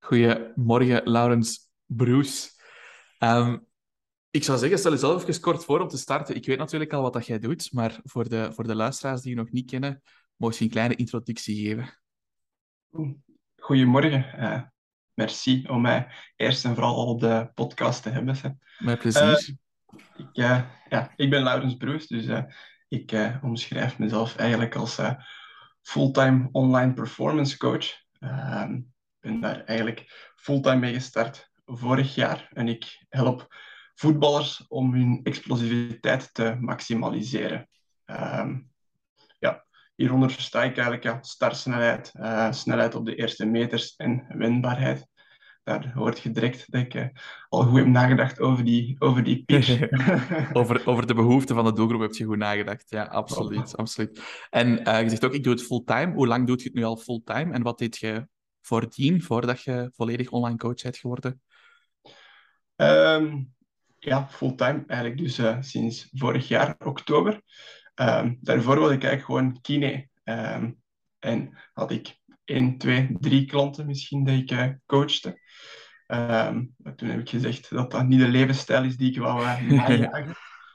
Goedemorgen, Laurens Broes. Ehm, ik zou zeggen, stel jezelf even kort voor om te starten. Ik weet natuurlijk al wat dat jij doet, maar voor de, voor de luisteraars die je nog niet kennen, mocht je een kleine introductie geven. Goedemorgen. Uh, merci om mij eerst en vooral al op de podcast te hebben. Met plezier. Uh, ik, uh, ja, ik ben Laurens Broes, dus ik omschrijf mezelf eigenlijk als fulltime online performance coach. Ehm, ben daar eigenlijk fulltime mee gestart vorig jaar en ik help voetballers om hun explosiviteit te maximaliseren. Um, ja, hieronder versta ik eigenlijk ja, startsnelheid, uh, snelheid op de eerste meters en wendbaarheid. Daar hoort je direct dat ik uh, al goed heb nagedacht over die, over die pitch. over, over de behoeften van de doelgroep heb je goed nagedacht. Ja, absoluut. absoluut. En uh, je zegt ook, ik doe het fulltime. Hoe lang doe je het nu al fulltime? En wat deed je voordien, voordat je volledig online coach bent geworden? Um, ja, fulltime eigenlijk dus uh, sinds vorig jaar, oktober. Um, daarvoor wilde ik eigenlijk gewoon kine. Um, en had ik één, twee, drie klanten misschien dat ik uh, coachte. Maar toen heb ik gezegd dat dat niet de levensstijl is die ik wou uh, najagen.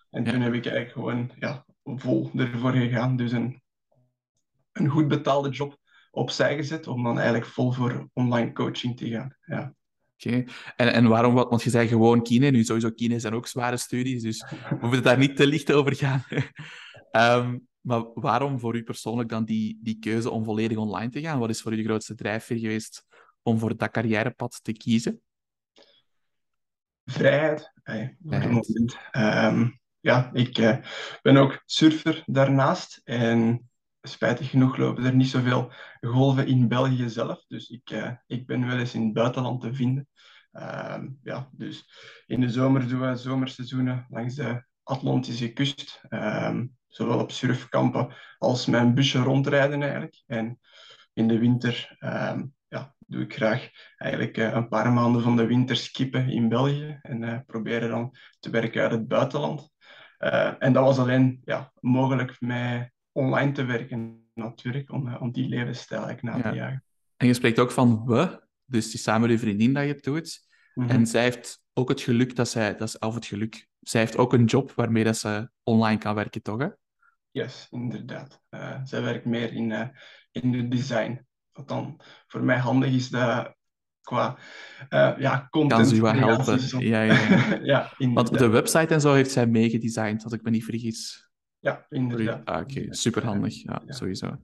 en toen heb ik eigenlijk gewoon ja, vol ervoor gegaan. Dus een, een goed betaalde job opzij gezet om dan eigenlijk vol voor online coaching te gaan. Ja. Oké. En, en waarom? Want je zei gewoon kine. Nu, sowieso kine zijn ook zware studies, dus we moeten daar niet te licht over gaan. um, maar waarom voor u persoonlijk dan die, die keuze om volledig online te gaan? Wat is voor u de grootste drijfveer geweest om voor dat carrièrepad te kiezen? Vrijheid. Hey, Vrijheid. Um, ja, ik uh, ben ook surfer daarnaast. En spijtig genoeg lopen er niet zoveel golven in België zelf. Dus ik, uh, ik ben wel eens in het buitenland te vinden. Uh, ja, dus in de zomer doen we zomerseizoenen langs de Atlantische kust. Uh, zowel op surfkampen als met een busje rondrijden eigenlijk. En in de winter ehm, ja, doe ik graag eigenlijk uh, een paar maanden van de winter skippen in België. En uh, proberen dan te werken uit het buitenland. En dat was alleen ja, mogelijk met online te werken natuurlijk, om, eh, om die levensstijl eigenlijk na te jagen. En je spreekt ook van we, dus die samen je vriendin dat je het doet. Mm En zij heeft ook het geluk dat zij, dat is, of het geluk, zij heeft ook een job waarmee dat ze online kan werken, toch? Hè? Yes, inderdaad. Uh, zij werkt meer in, uh, in het design. Wat dan voor mij handig is dat qua uh, ja, content. Kan ze wel helpen. Ja, ja, ja. Want de website en zo heeft zij meegedesigned, als ik me niet vergis. Ja, inderdaad. Ah, Oké, okay. superhandig. Ja, ja, sowieso.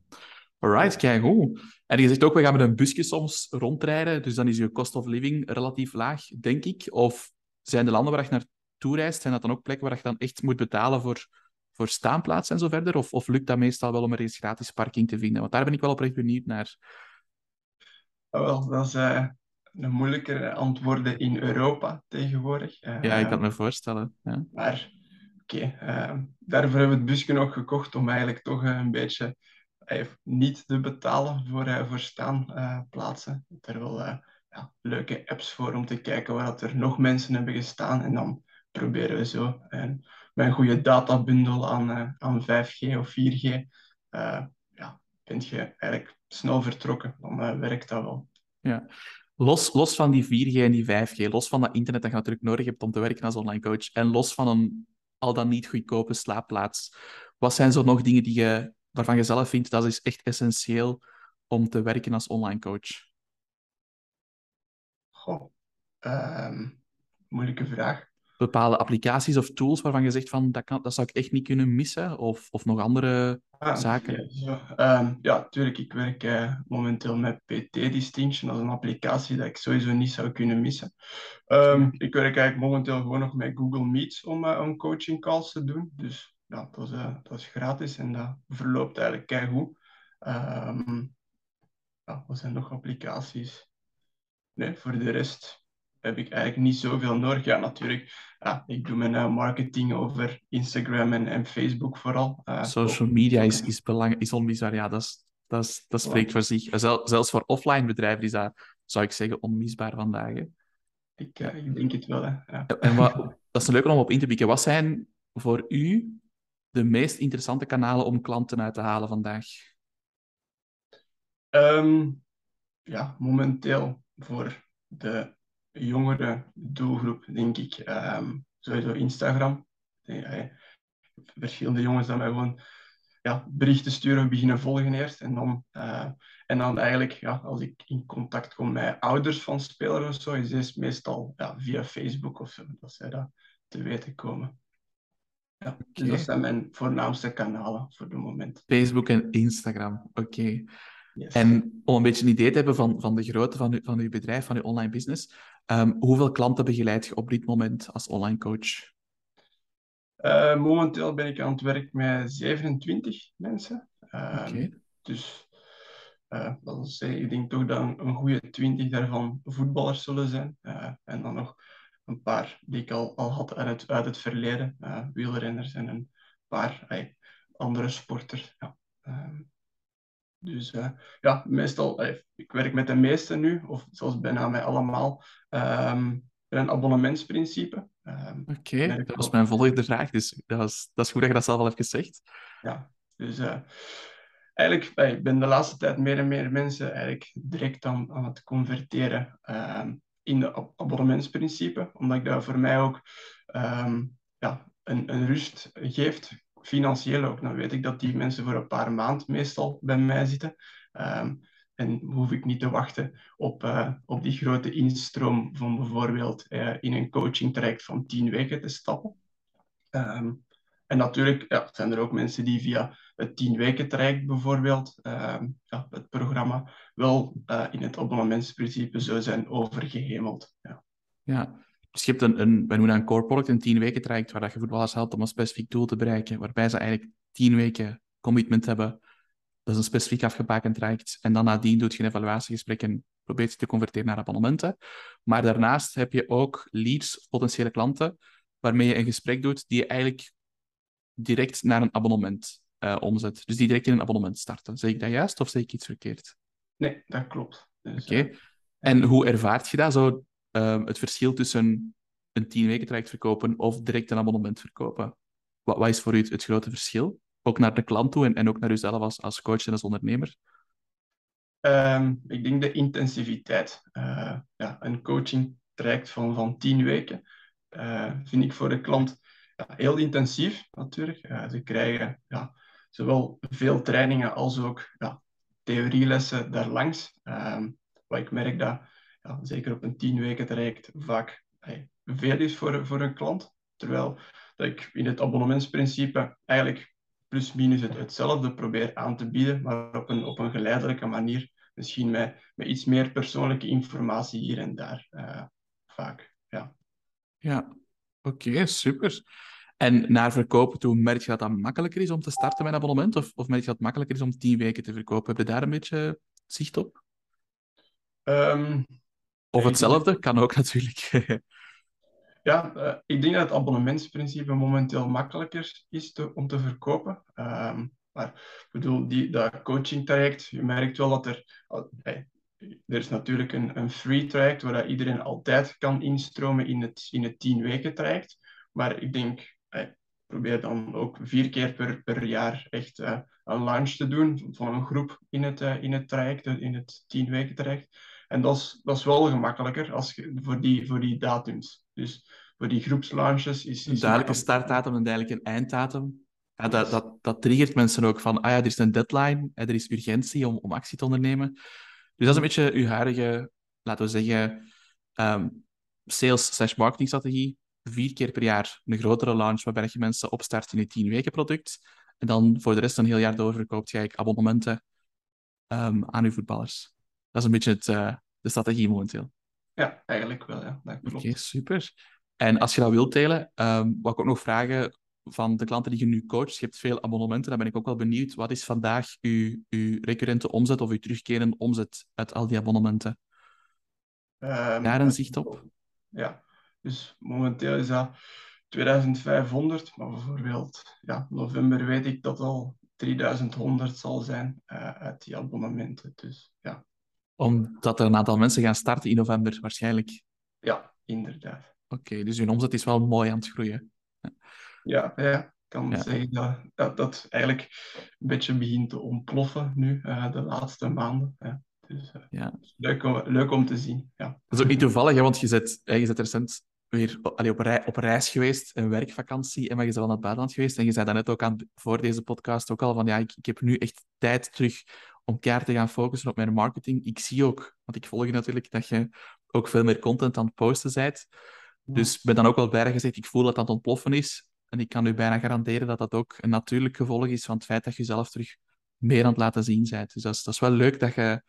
Alright, kijk goed. En je zegt ook, we gaan met een busje soms rondrijden, dus dan is je cost of living relatief laag, denk ik. Of zijn de landen waar je naartoe reist, zijn dat dan ook plekken waar je dan echt moet betalen voor, voor staanplaatsen en zo verder? Of, of lukt dat meestal wel om er eens gratis parking te vinden? Want daar ben ik wel oprecht benieuwd naar. Oh, wel, dat is uh, een moeilijker antwoorden in Europa tegenwoordig. Uh, ja, ik kan me voorstellen. Ja. Maar ehm, daarvoor hebben we het busje ook gekocht om eigenlijk toch eh, een beetje uh, niet te betalen voor, uh, voor staanplaatsen. er wel ja, leuke apps voor om te kijken waar dat er nog mensen hebben gestaan. En dan proberen we zo met een goede databundel aan, aan 5G of 4G, ja, ben je eigenlijk snel vertrokken. Dan werkt dat wel. Ja. Los, los van die 4G en die 5G, los van dat internet dat je natuurlijk nodig hebt om te werken als online coach, en los van een al dan niet goedkope slaapplaats. Wat zijn zo nog dingen die je, waarvan je zelf vindt dat is echt essentieel om te werken als online coach? Goh, um, moeilijke vraag. Bepaalde applicaties of tools waarvan je zegt van dat, kan, dat zou ik echt niet kunnen missen? Of, of nog andere ah, zaken? Ja, um, ja, natuurlijk. Ik werk uh, momenteel met PT Distinction. Dat is een applicatie dat ik sowieso niet zou kunnen missen. Um, ik werk eigenlijk momenteel gewoon nog met Google Meets om, uh, om coaching calls te doen. Dus ja, dat is, uh, dat is gratis en dat verloopt eigenlijk keigoed. Um, ja, wat zijn nog applicaties? Nee, voor de rest heb ik eigenlijk niet zoveel nodig. Ja, natuurlijk. Ja, ik doe mijn uh, marketing over Instagram en, en Facebook vooral. Uh, Social media is, is, belang, is onmisbaar. Ja, dat, is, dat, is, dat spreekt voor zich. Zel, zelfs voor offline bedrijven is dat, zou ik zeggen, onmisbaar vandaag. Hè. Ik, uh, ik denk het wel. Hè. Ja. En wat, dat is leuk om op in te pikken. Wat zijn voor u de meest interessante kanalen om klanten uit te halen vandaag? Um, ja, momenteel voor de jongere doelgroep, denk ik. Ehm, sowieso Instagram. verschillende jongens die mij gewoon ja, berichten sturen, beginnen volgen eerst. En dan, uh, en dan eigenlijk, ja, als ik in contact kom met ouders van spelers of zo, is het meestal ja, via Facebook of zo, dat zij dat te weten komen. Ja, dus dat zijn mijn voornaamste kanalen voor het moment. Facebook en Instagram, oké. En om een beetje een idee te hebben van, van de grootte van, uw, van uw bedrijf, van uw online business, um, hoeveel klanten begeleid je op dit moment als online coach? Uh, momenteel ben ik aan het werk met 27 mensen. Uh, okay. Dus uh, dat zeggen, ik denk toch dat een, goede 20 daarvan voetballers zullen zijn. Eh, en dan nog een paar die ik al, al had uit het, uit het verleden, wielrenners en een paar andere sporters. Ja. Ehm, dus ja, meestal, ik werk met de meeste nu, of zelfs bijna met allemaal, um, een abonnementsprincipe. Um, Oké, okay, dat was mijn volgende vraag, dus dat, was, dat is goed dat je dat zelf al hebt gezegd. Ja, dus uh, eigenlijk ik ben de laatste tijd meer en meer mensen eigenlijk direct aan, aan het converteren um, in de abonnementsprincipe, omdat ik dat voor mij ook um, ja, een, een rust geeft, financieel ook. Dan weet ik dat die mensen voor een paar maanden meestal bij mij zitten. Um, en hoef ik niet te wachten op, uh, op die grote instroom van bijvoorbeeld uh, in een coaching traject van tien weken te stappen. Um, en natuurlijk ja, zijn er ook mensen die via het tien weken traject bijvoorbeeld, uh, ja, het programma, wel uh, in het abonnementsprincipe zo zijn overgehemeld. Ja. ja. Dus je hebt een, een, wij noemen een core product, een tien weken traject, waar dat je voetballers helpt om een specifiek doel te bereiken, waarbij ze eigenlijk tien weken commitment hebben dat is een specifiek afgebakend traject. En dan nadien doet je een evaluatiegesprek en probeert je te converteren naar abonnementen. Maar daarnaast heb je ook leads, potentiële klanten, waarmee je een gesprek doet die je eigenlijk direct naar een abonnement uh, omzet. Dus die direct in een abonnement starten. Zeg ik dat juist of zeg ik iets verkeerd? Nee, dat klopt. Dus, Oké. Uh, en hoe ervaart je dat zo, uh, het verschil tussen een tien weken traject verkopen of direct een abonnement verkopen? Wat, is voor u het, grote verschil? ook naar de klant toe en, en ook naar uzelf als, als coach en als ondernemer? Um, ik denk de intensiviteit. Uh, ja, een coaching traject van, van tien weken uh, vind ik voor de klant ja, heel intensief natuurlijk. Uh, ze krijgen ja, zowel veel trainingen als ook ja, theorielessen daarlangs. Um, wat ik merk dat ja, zeker op een tien weken traject vaak hey, veel is voor, voor een klant. Terwijl dat ik in het abonnementsprincipe eigenlijk plus minus het, hetzelfde probeer aan te bieden, maar op een, op een geleidelijke manier. Misschien met, met iets meer persoonlijke informatie hier en daar. Uh, vaak, ja. Ja, oké, super. En naar verkopen toe, merk je dat dat makkelijker is om te starten met een abonnement? Of, of merk je dat het makkelijker is om tien weken te verkopen? Heb je daar een beetje zicht op? Um, of hetzelfde, kan ook natuurlijk. Ja, uh, ik denk dat het abonnementsprincipe momenteel makkelijker is te, om te verkopen. Um, maar ik bedoel, die, dat coaching traject, je merkt wel dat er... Hey, er is natuurlijk een, een free traject waar iedereen altijd kan instromen in het, in het 10 weken traject. Maar ik denk, hey, probeer dan ook vier keer per, per jaar echt uh, een launch te doen van een groep in het, uh, in het traject, in het 10 weken traject. En dat is, dat is wel gemakkelijker als je, voor, die, voor die datums. Dus voor die groepslaunches is... Een duidelijke startdatum en duidelijk een einddatum. Ja, dat, dat, dat triggert mensen ook van, ah ja, er is een deadline, er is urgentie om, om actie te ondernemen. Dus dat is een beetje uw huidige, laten we zeggen, um, sales slash marketing strategie. Vier keer per jaar een grotere launch waarbij je mensen opstart in een tien weken product. En dan voor de rest een heel jaar door verkoopt je abonnementen um, aan uw voetballers. Dat is een beetje het, uh, de strategie momenteel. Ja, eigenlijk wel, ja. Oké, okay, super. En als je dat wilt delen, um, wat ik ook nog vragen van de klanten die je nu coacht, je hebt veel abonnementen, dan ben ik ook wel benieuwd, wat is vandaag uw, uw recurrente omzet of uw terugkerende omzet uit al die abonnementen? Um, Daar een zicht op? Ja, dus momenteel is dat 2500, maar bijvoorbeeld ja, november weet ik dat al 3100 zal zijn uh, uit die abonnementen. Dus, ja. Omdat er een aantal mensen gaan starten in november waarschijnlijk. Ja, inderdaad. Oké, dus uw omzet is wel mooi aan het groeien. Ja, ja ik kan zeggen dat, dat dat eigenlijk een beetje begint te ontploffen nu, uh, de laatste maanden. Ja. Dus uh, ja. leuk, om, leuk om te zien. Ja. Dat is ook niet toevallig, hè, want je zit, je zit recent weer allee, op, rei, op reis geweest, een werkvakantie, en maar je bent al naar het buitenland geweest. En je zei net ook aan, voor deze podcast ook al van ja, ik, ik heb nu echt tijd terug om keihard te gaan focussen op mijn marketing. Ik zie ook, want ik volg je natuurlijk, dat je ook veel meer content aan het posten bent. Dus ik ben dan ook wel blij gezegd, ik voel dat dat ontploffen is. En ik kan u bijna garanderen dat dat ook een natuurlijk gevolg is van het feit dat je zelf terug meer aan het laten zien bent. Dus dat is, dat is wel leuk dat je,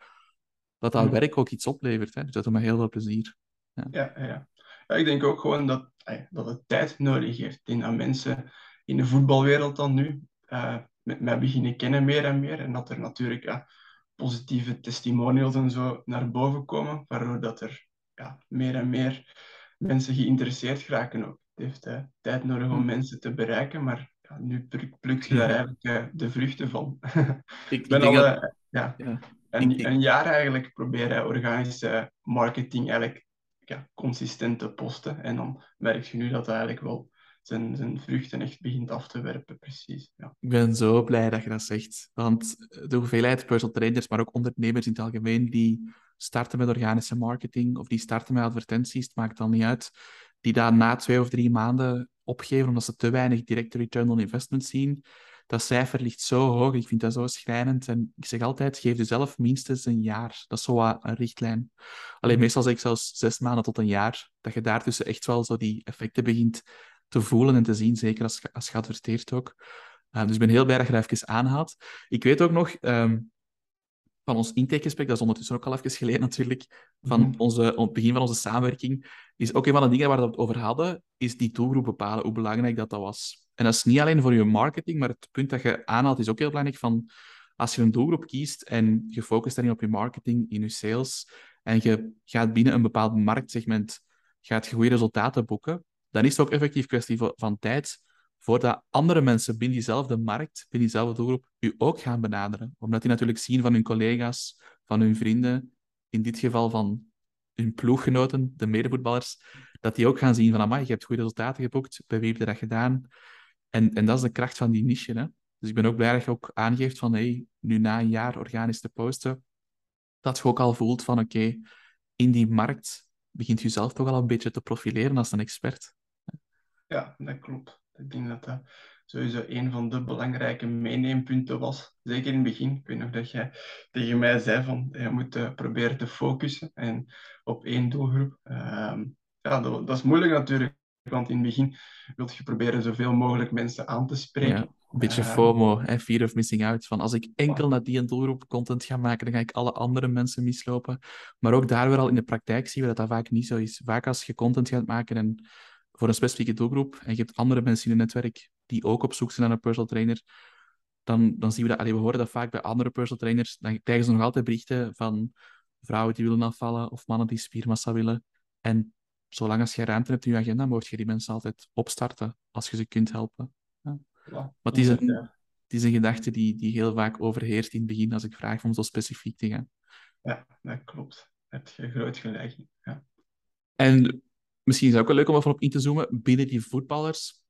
dat, dat werk ook iets oplevert. Hè. Dus dat doet me heel veel plezier. Ja, ja, ja. ja ik denk ook gewoon dat, dat het tijd nodig heeft. Ik denk dat mensen in de voetbalwereld dan nu uh, met mij beginnen kennen meer en meer. En dat er natuurlijk ja, positieve testimonials en zo naar boven komen, waardoor dat er ja, meer en meer mensen geïnteresseerd raken ook. Het heeft uh, tijd nodig om hm. mensen te bereiken, maar ja, nu plukt je daar eigenlijk uh, de vruchten van. ik ben al dat... ja. Een, een, jaar eigenlijk proberen organische marketing eigenlijk ja, consistent te posten. En dan merk je nu dat dat eigenlijk wel zijn, zijn vruchten echt begint af te werpen, precies. Ja. Ik ben zo blij dat je dat zegt. Want de hoeveelheid personal trainers, maar ook ondernemers in het algemeen, die starten met organische marketing of die starten met advertenties, het maakt dan niet uit, die daar na twee of drie maanden opgeven omdat ze te weinig directe return on investment zien. Dat cijfer ligt zo hoog, ik vind dat zo schrijnend. En ik zeg altijd, geef jezelf minstens een jaar. Dat is zo een richtlijn. Alleen meestal zeg ik zelfs zes maanden tot een jaar, dat je daartussen echt wel zo die effecten begint te voelen en te zien, zeker als, als je adverteert ook. Uh, dus ik ben heel blij dat je dat even aanhaalt. Ik weet ook nog um, van ons intakegesprek, dat is ondertussen ook al even geleden natuurlijk, van mm -hmm. onze, het begin van onze samenwerking, is ook een van de dingen waar we het over hadden, is die doelgroep bepalen, hoe belangrijk dat, dat was. En dat is niet alleen voor je marketing, maar het punt dat je aanhaalt is ook heel belangrijk van als je een doelgroep kiest en je focust daarin op je marketing, in je sales, en je gaat binnen een bepaald marktsegment gaat je goede resultaten boeken, dan is het ook effectief kwestie van tijd voordat andere mensen binnen diezelfde markt, binnen diezelfde doelgroep, u ook gaan benaderen. Omdat die natuurlijk zien van hun collega's, van hun vrienden, in dit geval van hun ploeggenoten, de medevoetballers, dat die ook gaan zien van, amai, je hebt goede resultaten geboekt, bij wie heb je dat gedaan? En, en dat is de kracht van die niche. Hè? Dus ik ben ook blij dat je ook aangeeft van, hey, nu na een jaar organisch te posten, dat je ook al voelt van, oké, in die markt begint je zelf toch al een beetje te profileren als een expert. Ja, dat klopt. Ik denk dat dat sowieso een van de belangrijke meeneempunten was. Zeker in het begin. Ik weet nog dat jij tegen mij zei van je moet uh, proberen te focussen en op één doelgroep. Uh, ja, dat, dat, is moeilijk natuurlijk, want in het begin wil je proberen zoveel mogelijk mensen aan te spreken. Ja, een beetje uh, FOMO, hè, fear of missing out. Van als ik enkel naar die doelgroep content ga maken, dan ga ik alle andere mensen mislopen. Maar ook daar weer al in de praktijk zien we dat dat vaak niet zo is. Vaak als je content gaat maken en voor een specifieke doelgroep en je hebt andere mensen in het netwerk die ook op zoek zijn naar een personal trainer, dan, dan zien we dat, allee, we horen dat vaak bij andere personal trainers, dan krijgen ze nog altijd berichten van vrouwen die willen afvallen of mannen die spiermassa willen. En zolang als je ruimte hebt in je agenda, mocht je die mensen altijd opstarten als je ze kunt helpen. Ja. maar het is een, het is een gedachte die, die heel vaak overheerst in het begin als ik vraag om zo specifiek te gaan. Ja, dat klopt. Heb je groot gelijk Ja. En misschien is het ook wel leuk om even op in te zoomen. Binnen die voetballers,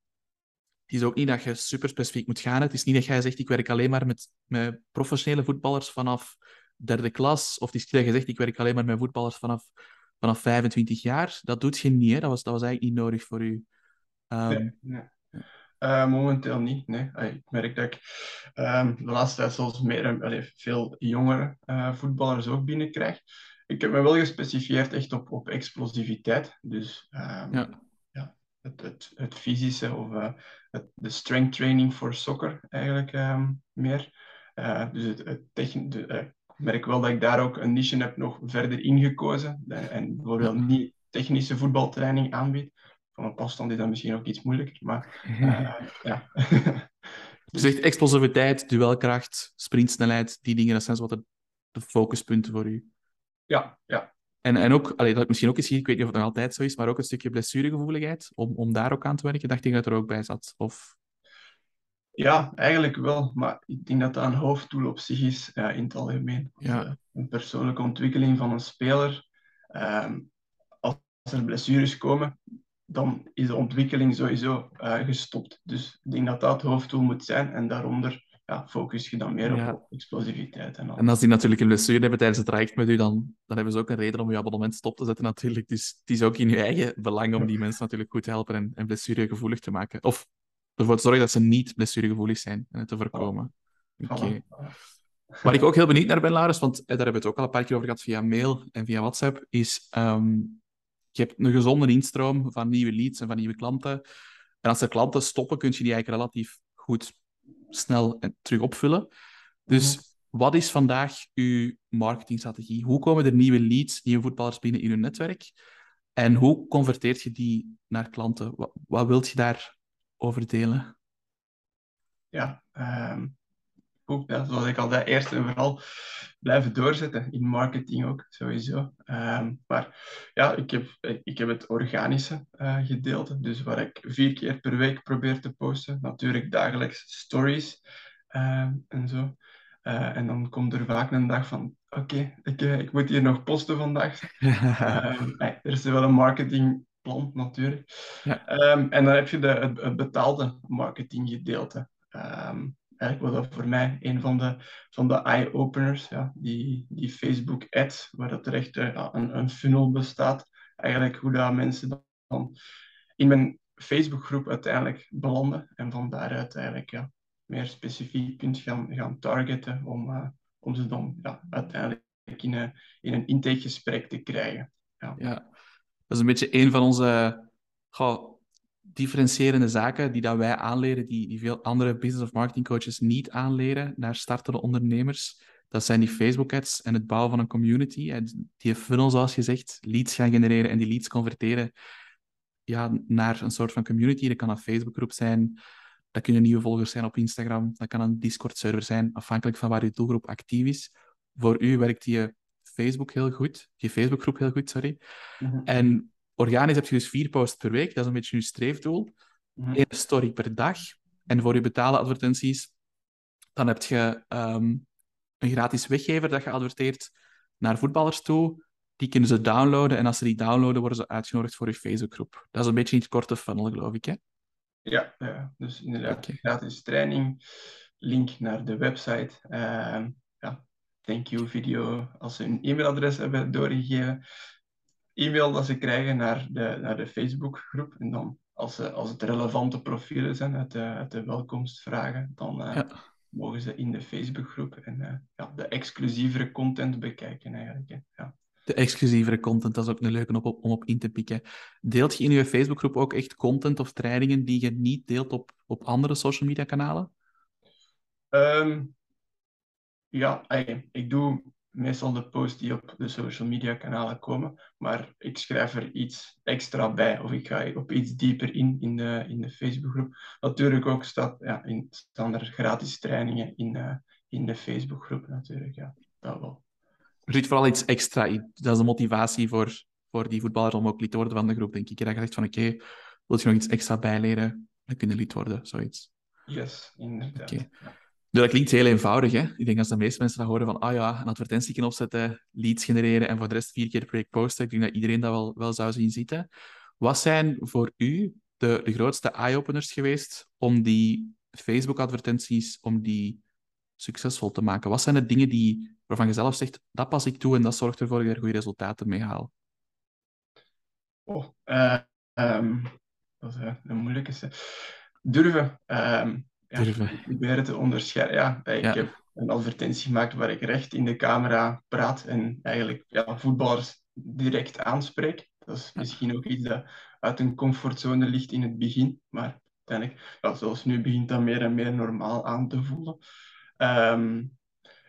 het is ook niet dat je super specifiek moet gaan. Het is niet dat jij zegt, ik werk alleen maar met, professionele voetballers vanaf derde klas. Of het is niet dat je zegt, ik werk alleen maar met voetballers vanaf, vanaf 25 jaar. Dat doet je niet. Hè? Dat, was, dat was eigenlijk niet nodig voor u. Nee, Uh, momenteel niet. Ik merk dat ik um, de laatste tijd zelfs meer, veel jongere uh, voetballers ook binnenkrijg ik heb me wel gespecifieerd echt op, op explosiviteit. Dus um, ja. ja. het, het, het fysische of uh, het, de strength training voor soccer eigenlijk um, meer. Uh, dus het, het techn de, uh, ik merk wel dat ik daar ook een niche heb nog verder ingekozen. En bijvoorbeeld niet technische voetbaltraining aanbied. Van een afstand is dat misschien ook iets moeilijker. Maar ja. dus zegt explosiviteit, duelkracht, sprintsnelheid, die dingen, dat zijn wat de focuspunten voor u. Ja, ja. En, en ook, allee, dat misschien ook eens, ik weet niet of het nog altijd zo is, maar ook een stukje blessuregevoeligheid, om, om daar ook aan te werken. Dacht ik dat er ook bij zat? Of... Ja, eigenlijk wel. Maar ik denk dat dat een hoofddoel op zich is ja, in het algemeen. Ja. Eh, een persoonlijke ontwikkeling van een speler. Ehm, als er blessures komen, dan is de ontwikkeling sowieso uh, gestopt. Dus ik denk dat dat het hoofddoel moet zijn. En daaronder ja, focus je dan meer op explosiviteit. En, en als die natuurlijk een blessure hebben tijdens het traject met u, dan, dan hebben ze ook een reden om je abonnement stop te zetten natuurlijk. Dus het is ook in je eigen belang om die mensen natuurlijk goed te helpen en, en blessuregevoelig te maken. Of ervoor te zorgen dat ze niet blessuregevoelig zijn en het te voorkomen. Oké. Waar ik ook heel benieuwd naar ben, Laris, want eh, daar hebben we het ook al een paar keer over gehad via mail en via WhatsApp, is um, je hebt een gezonde instroom van nieuwe leads en van nieuwe klanten. En als er klanten stoppen, kun je die eigenlijk relatief goed snel terug opvullen. Dus mhm. wat is vandaag uw marketingstrategie? Hoe komen er nieuwe leads, nieuwe voetballers binnen in uw netwerk? En hoe converteert je die naar klanten? Wat, wat wilt je daarover delen? Ja, um, ja, zoals ik al zei, eerst en vooral blijven doorzetten. In marketing ook, sowieso. Um, maar ja, ik heb, ik heb het organische uh, gedeelte. Dus waar ik vier keer per week probeer te posten. Natuurlijk dagelijks stories uh, en zo. Uh, en dan komt er vaak een dag van, oké, okay, ik, eh, ik moet hier nog posten vandaag. Ehm, er is wel een marketingplan natuurlijk. Ja. Um, en dan heb je de, het, het betaalde marketinggedeelte. Um, eigenlijk was dat voor mij een van de, van de eye-openers, ja, die, die Facebook-ads, waar dat er echt uh, een, een funnel bestaat. Eigenlijk hoe dat mensen dan in mijn Facebookgroep uiteindelijk belanden en van daaruit eigenlijk ja, meer specifiek kunt gaan, gaan targeten om, uh, om ze dan ja, uiteindelijk in een, in een intakegesprek te krijgen. Ja. ja, dat is een beetje een van onze differentiërende zaken die dat wij aanleren, die, die veel andere business of marketing coaches niet aanleren naar startende ondernemers. Dat zijn die Facebook ads en het bouwen van een community. En die funnel, zoals je zegt, leads gaan genereren en die leads converteren ja, naar een soort van community. Dat kan een Facebookgroep zijn, dat kunnen nieuwe volgers zijn op Instagram, dat kan een Discord-server zijn, afhankelijk van waar je doelgroep actief is. Voor u werkt die Facebook heel goed, die Facebookgroep heel goed, sorry. Mhm. En Organisch heb je dus vier posts per week, dat is een beetje je streefdoel. Mm Eén story per dag. En voor je betalen advertenties, dan heb je um, een gratis weggever dat je adverteert naar voetballers toe. Die kunnen ze downloaden en als ze die downloaden, worden ze uitgenodigd voor je Facebookgroep. Dat is een beetje niet korte funnel, geloof ik, hè? Ja, ja dus inderdaad, gratis training, link naar de website. Uh, ja, thank you video als ze een e-mailadres hebben doorgegeven e-mail dat ze krijgen naar de, naar de Facebookgroep. En dan, als, ze, als het relevante profielen zijn uit de, uit de welkomstvragen, dan uh, mogen ze in de Facebookgroep en uh, ja, de exclusievere content bekijken eigenlijk. Hè. Ja. De exclusievere content, dat is ook een leuke op, om op in te pikken. Deelt je in je Facebookgroep ook echt content of trainingen die je niet deelt op, op andere social media kanalen? Um, ja, ik doe meestal de posts die op de social media kanalen komen, maar ik schrijf er iets extra bij of ik ga op iets dieper in in de, in de Facebookgroep. Natuurlijk ook staat, ja, in, staan er gratis trainingen in, uh, in de Facebookgroep natuurlijk, ja, dat wel. Er zit vooral iets extra in. Dat is een motivatie voor, voor die voetballer om ook lid te worden van de groep, denk ik. Dat je zegt van, oké, okay, wil je nog iets extra bijleren? Dan kun je lid worden, zoiets. Yes, inderdaad. Okay. Dat klinkt heel eenvoudig. Hè? Ik denk als de meeste mensen dat horen van, ah ja, een advertentie kunnen opzetten, leads genereren en voor de rest vier keer week posten. Ik denk dat iedereen dat wel, wel zou zien zitten. Wat zijn voor u de, de grootste eye-openers geweest om die Facebook-advertenties, om die succesvol te maken? Wat zijn de dingen die, waarvan je zelf zegt, dat pas ik toe en dat zorgt ervoor dat je er goede resultaten mee haal? Oh, uh, um, dat is een moeilijke. Durven. Um, durven. Ja, proberen te onderscheiden. Ja, ik heb een advertentie gemaakt waar ik recht in de camera praat en eigenlijk ja, voetballers direct aanspreek. Dat is misschien ook iets dat uit een comfortzone ligt in het begin, maar uiteindelijk, ja, zoals nu, begint dat meer en meer normaal aan te voelen. Um,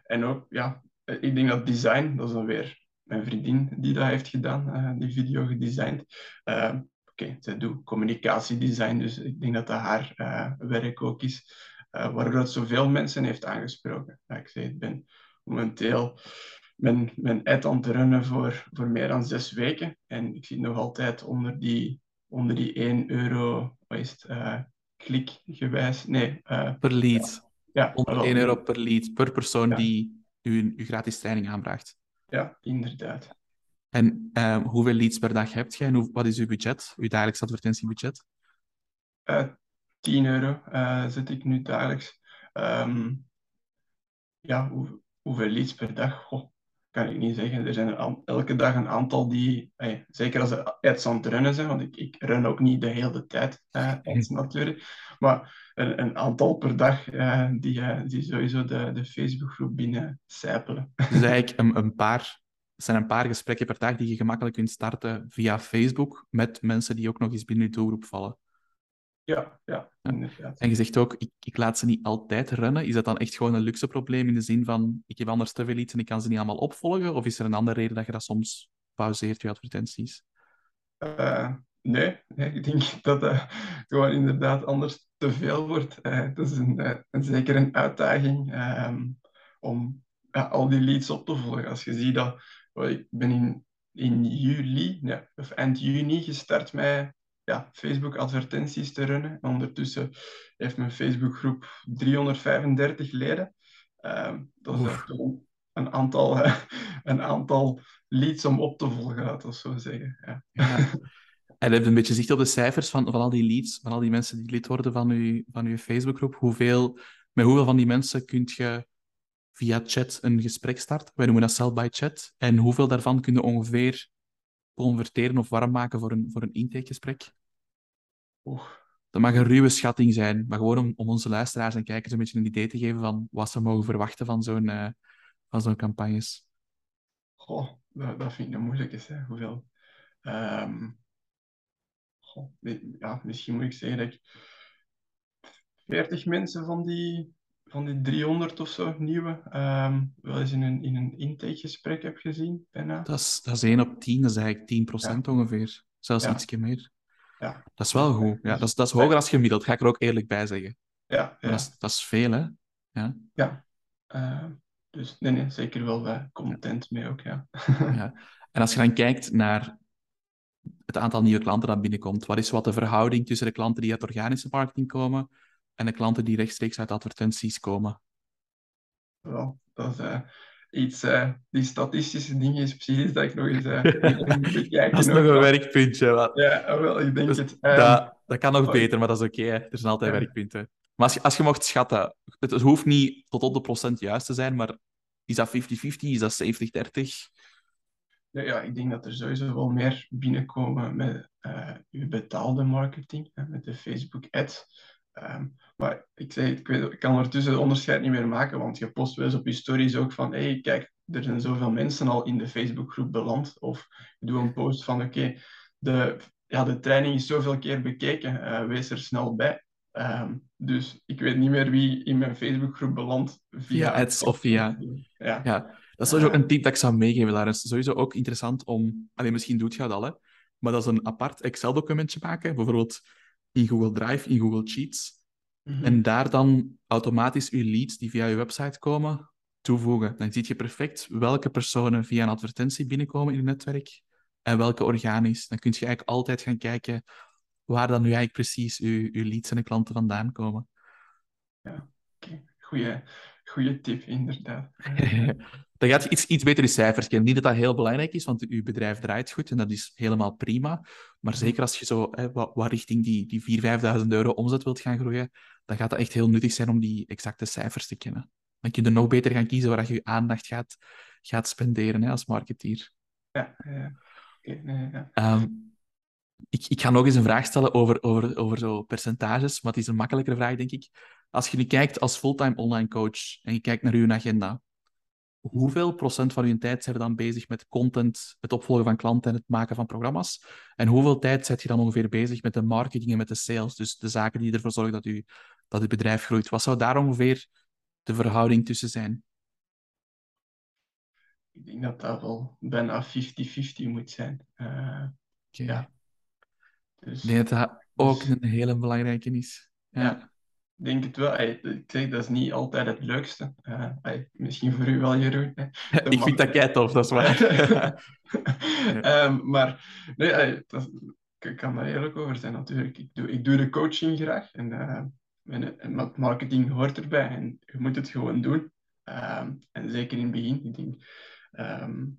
en ook, ja, ik denk dat design, dat is dan weer mijn vriendin die dat heeft gedaan, uh, die video gedesigned. Uh, Oké, okay, zij doet communicatiedesign, dus ik denk dat dat haar uh, werk ook is, uh, waardoor het zoveel mensen heeft aangesproken. Ja, ik zei, ik ben momenteel mijn, mijn ad aan het runnen voor, voor meer dan zes weken en ik zit nog altijd onder die, onder die 1 euro, wat is het, uh, klikgewijs, nee. per lead. Ja, onder 1 euro per lead, per persoon die u, u gratis training aanvraagt. Ja, inderdaad. En uh, hoeveel leads per dag hebt jij en hoe, wat is uw budget, uw dagelijks advertentiebudget? Uh, 10 euro uh, zet ik nu dagelijks. Ehm, ja, hoe, hoeveel leads per dag? Goh, kan ik niet zeggen. Er zijn elke dag een aantal die, zeker als ze ads aan het runnen zijn, want ik, ik run ook niet de hele tijd uh, ads natuurlijk, maar een, een aantal per dag die, die sowieso de, de Facebookgroep binnen sijpelen. Dus eigenlijk een, een paar het zijn een paar gesprekken per dag die je gemakkelijk kunt starten via Facebook met mensen die ook nog eens binnen je doelgroep vallen. Ja, ja, inderdaad. En je zegt ook, ik, ik laat ze niet altijd runnen. Is dat dan echt gewoon een luxe probleem in de zin van, ik heb anders te veel iets en ik kan ze niet allemaal opvolgen? Of is er een andere reden dat je dat soms pauzeert, je advertenties? Uh, nee, nee, ik denk dat het gewoon inderdaad anders te veel wordt. Uh, het is een, een, zeker een uitdaging ehm, om ja, al die leads op te volgen. Als je ziet dat ik ben in, in juli, ja, of eind juni, gestart met ja, Facebook-advertenties te runnen. Ondertussen heeft mijn Facebookgroep 335 leden. Uh, dat is echt een aantal, een aantal leads om op te volgen, laten we zo zeggen. Ja. ja. En heb je een beetje zicht op de cijfers van, van al die leads, van al die mensen die lid worden van uw, van uw Facebookgroep? Hoeveel, met hoeveel van die mensen kunt je via chat een gesprek start. Wij noemen dat sell by chat. En hoeveel daarvan kunnen ongeveer converteren of warm maken voor een, voor een intakegesprek? Dat mag een ruwe schatting zijn, maar gewoon om, om onze luisteraars en kijkers een beetje een idee te geven van wat ze mogen verwachten van zo'n uh, van zo'n campagnes. Goh, dat, dat vind ik een moeilijke. Hè. Hoeveel? Um, goh, ja, misschien moet ik zeggen dat ik 40 mensen van die van die 300 of zo nieuwe um, wel eens in een, in een intakegesprek heb gezien. Bijna. Dat, is, dat is 1 op 10, dat is eigenlijk 10% ja. ongeveer. Zelfs ja. ietsje meer. Ja. Dat is wel goed. Ja, dat, is, dat is hoger als gemiddeld, ga ik er ook eerlijk bij zeggen. Ja, ja. Dat, is, dat is veel, hè? Ja. ja. Uh, dus nee, nee, zeker wel uh, content mee ook, ja. ja. En als je dan kijkt naar het aantal nieuwe klanten dat binnenkomt, wat is wat de verhouding tussen de klanten die uit organische marketing komen en de klanten die rechtstreeks uit advertenties komen? Wel, dat is uh, iets, uh, die statistische dingen is precies dat ik nog eens uh, Dat is nog een werkpuntje. Wat... Ja, wel, ik denk dus het. Um... Dat, dat kan nog beter, maar dat is oké. Okay, er zijn altijd ja. werkpunten. Maar als je, als je mocht schatten, het, het hoeft niet tot op de procent juist te zijn, maar is dat 50-50? Is dat 70-30? Ja, ja, ik denk dat er sowieso wel meer binnenkomen met uw betaalde marketing, hè, met de Facebook ads. Um, maar ik, zeg, ik, weet, ik kan ondertussen het onderscheid niet meer maken, want je post wel eens op je stories ook van hey, kijk, er zijn zoveel mensen al in de Facebookgroep beland. Of je doet een post van oké, de, ja, de training is zoveel keer bekeken, uh, wees er snel bij. Um, dus ik weet niet meer wie in mijn Facebookgroep belandt via, ads of via... Ja. ja. Dat is sowieso ook een tip dat ik zou meegeven, Laurens. Sowieso ook interessant om... Alleen misschien doet je dat al, hè. Maar dat is een apart Excel-documentje maken. Bijvoorbeeld in Google Drive, in Google Sheets. Mhm. En daar dan automatisch je leads die via je website komen, toevoegen. Dan zie je perfect welke personen via een advertentie binnenkomen in je netwerk en welke organisch. Dan kun je eigenlijk altijd gaan kijken waar dan nu eigenlijk precies je, je leads en de klanten vandaan komen. Ja, oké. Okay. Goeie tip, inderdaad. dan gaat je iets, iets beter in cijfers kennen. Niet dat dat heel belangrijk is, want uw bedrijf draait goed en dat is helemaal prima. Maar zeker als je zo hè, wat, wat, richting die, die 4.000, 5.000 euro omzet wilt gaan groeien, dan gaat dat echt heel nuttig zijn om die exacte cijfers te kennen. Dan kun je nog beter gaan kiezen waar je je aandacht gaat, gaat spenderen hè, als marketeer. Ja, ja. Okay, ja. Um, ik, ik ga nog eens een vraag stellen over, over, over zo percentages, maar het is een makkelijkere vraag, denk ik. Als je nu kijkt als fulltime online coach en je kijkt naar uw agenda, hoeveel procent van uw tijd zijn we dan bezig met content, het opvolgen van klanten en het maken van programma's? En hoeveel tijd zet je dan ongeveer bezig met de marketing en met de sales, dus de zaken die ervoor zorgen dat, u, dat het bedrijf groeit? Wat zou daar ongeveer de verhouding tussen zijn? Ik denk dat dat wel bijna 50-50 moet zijn. Uh, okay. ja. dus, ik denk dat dat ook dus, een hele belangrijke is. ja. ja denk het wel. ik zeg, dat is niet altijd het leukste. Uh, misschien voor u wel, Jeroen. ik vind dat kei tof, dat is waar. um, maar nee, dat, ik kan daar eerlijk over zijn natuurlijk. Ik doe, ik doe de coaching graag en, uh, en, marketing hoort erbij en je moet het gewoon doen. Um, en zeker in het begin. Ik denk um,